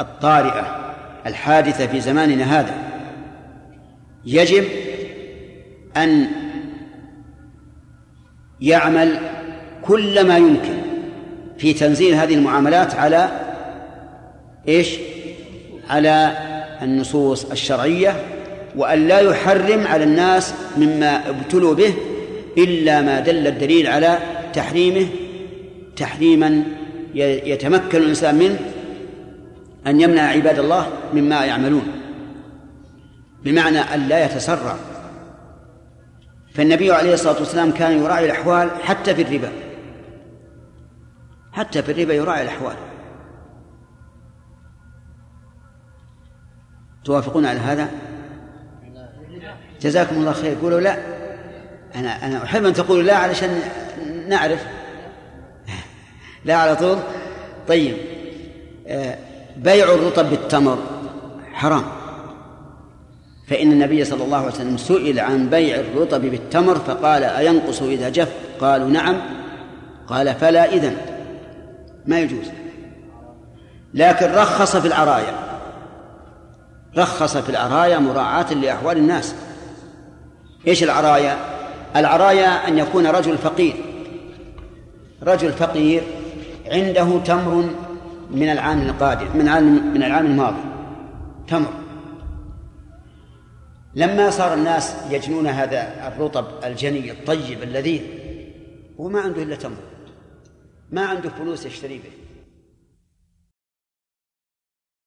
الطارئة الحادثة في زماننا هذا يجب أن يعمل كل ما يمكن في تنزيل هذه المعاملات على إيش؟ على النصوص الشرعية وأن لا يحرم على الناس مما ابتلوا به إلا ما دل الدليل على تحريمه تحريما يتمكن الإنسان منه أن يمنع عباد الله مما يعملون. بمعنى أن لا يتسرع. فالنبي عليه الصلاة والسلام كان يراعي الأحوال حتى في الربا. حتى في الربا يراعي الأحوال. توافقون على هذا؟ جزاكم الله خير. قولوا لا. أنا أنا أحب أن تقولوا لا علشان نعرف. لا على طول. طيب. آه، بيع الرطب بالتمر حرام. فإن النبي صلى الله عليه وسلم سئل عن بيع الرطب بالتمر فقال أينقص إذا جف؟ قالوا نعم. قال فلا إذن. ما يجوز. لكن رخص في العرايا. رخص في العرايا مراعاة لأحوال الناس. إيش العرايا؟ العرايا أن يكون رجل فقير. رجل فقير عنده تمر من العام القادم من العام من العام الماضي. تمر. لما صار الناس يجنون هذا الرطب الجني الطيب اللذيذ هو ما عنده إلا تمر. ما عنده فلوس يشتري به.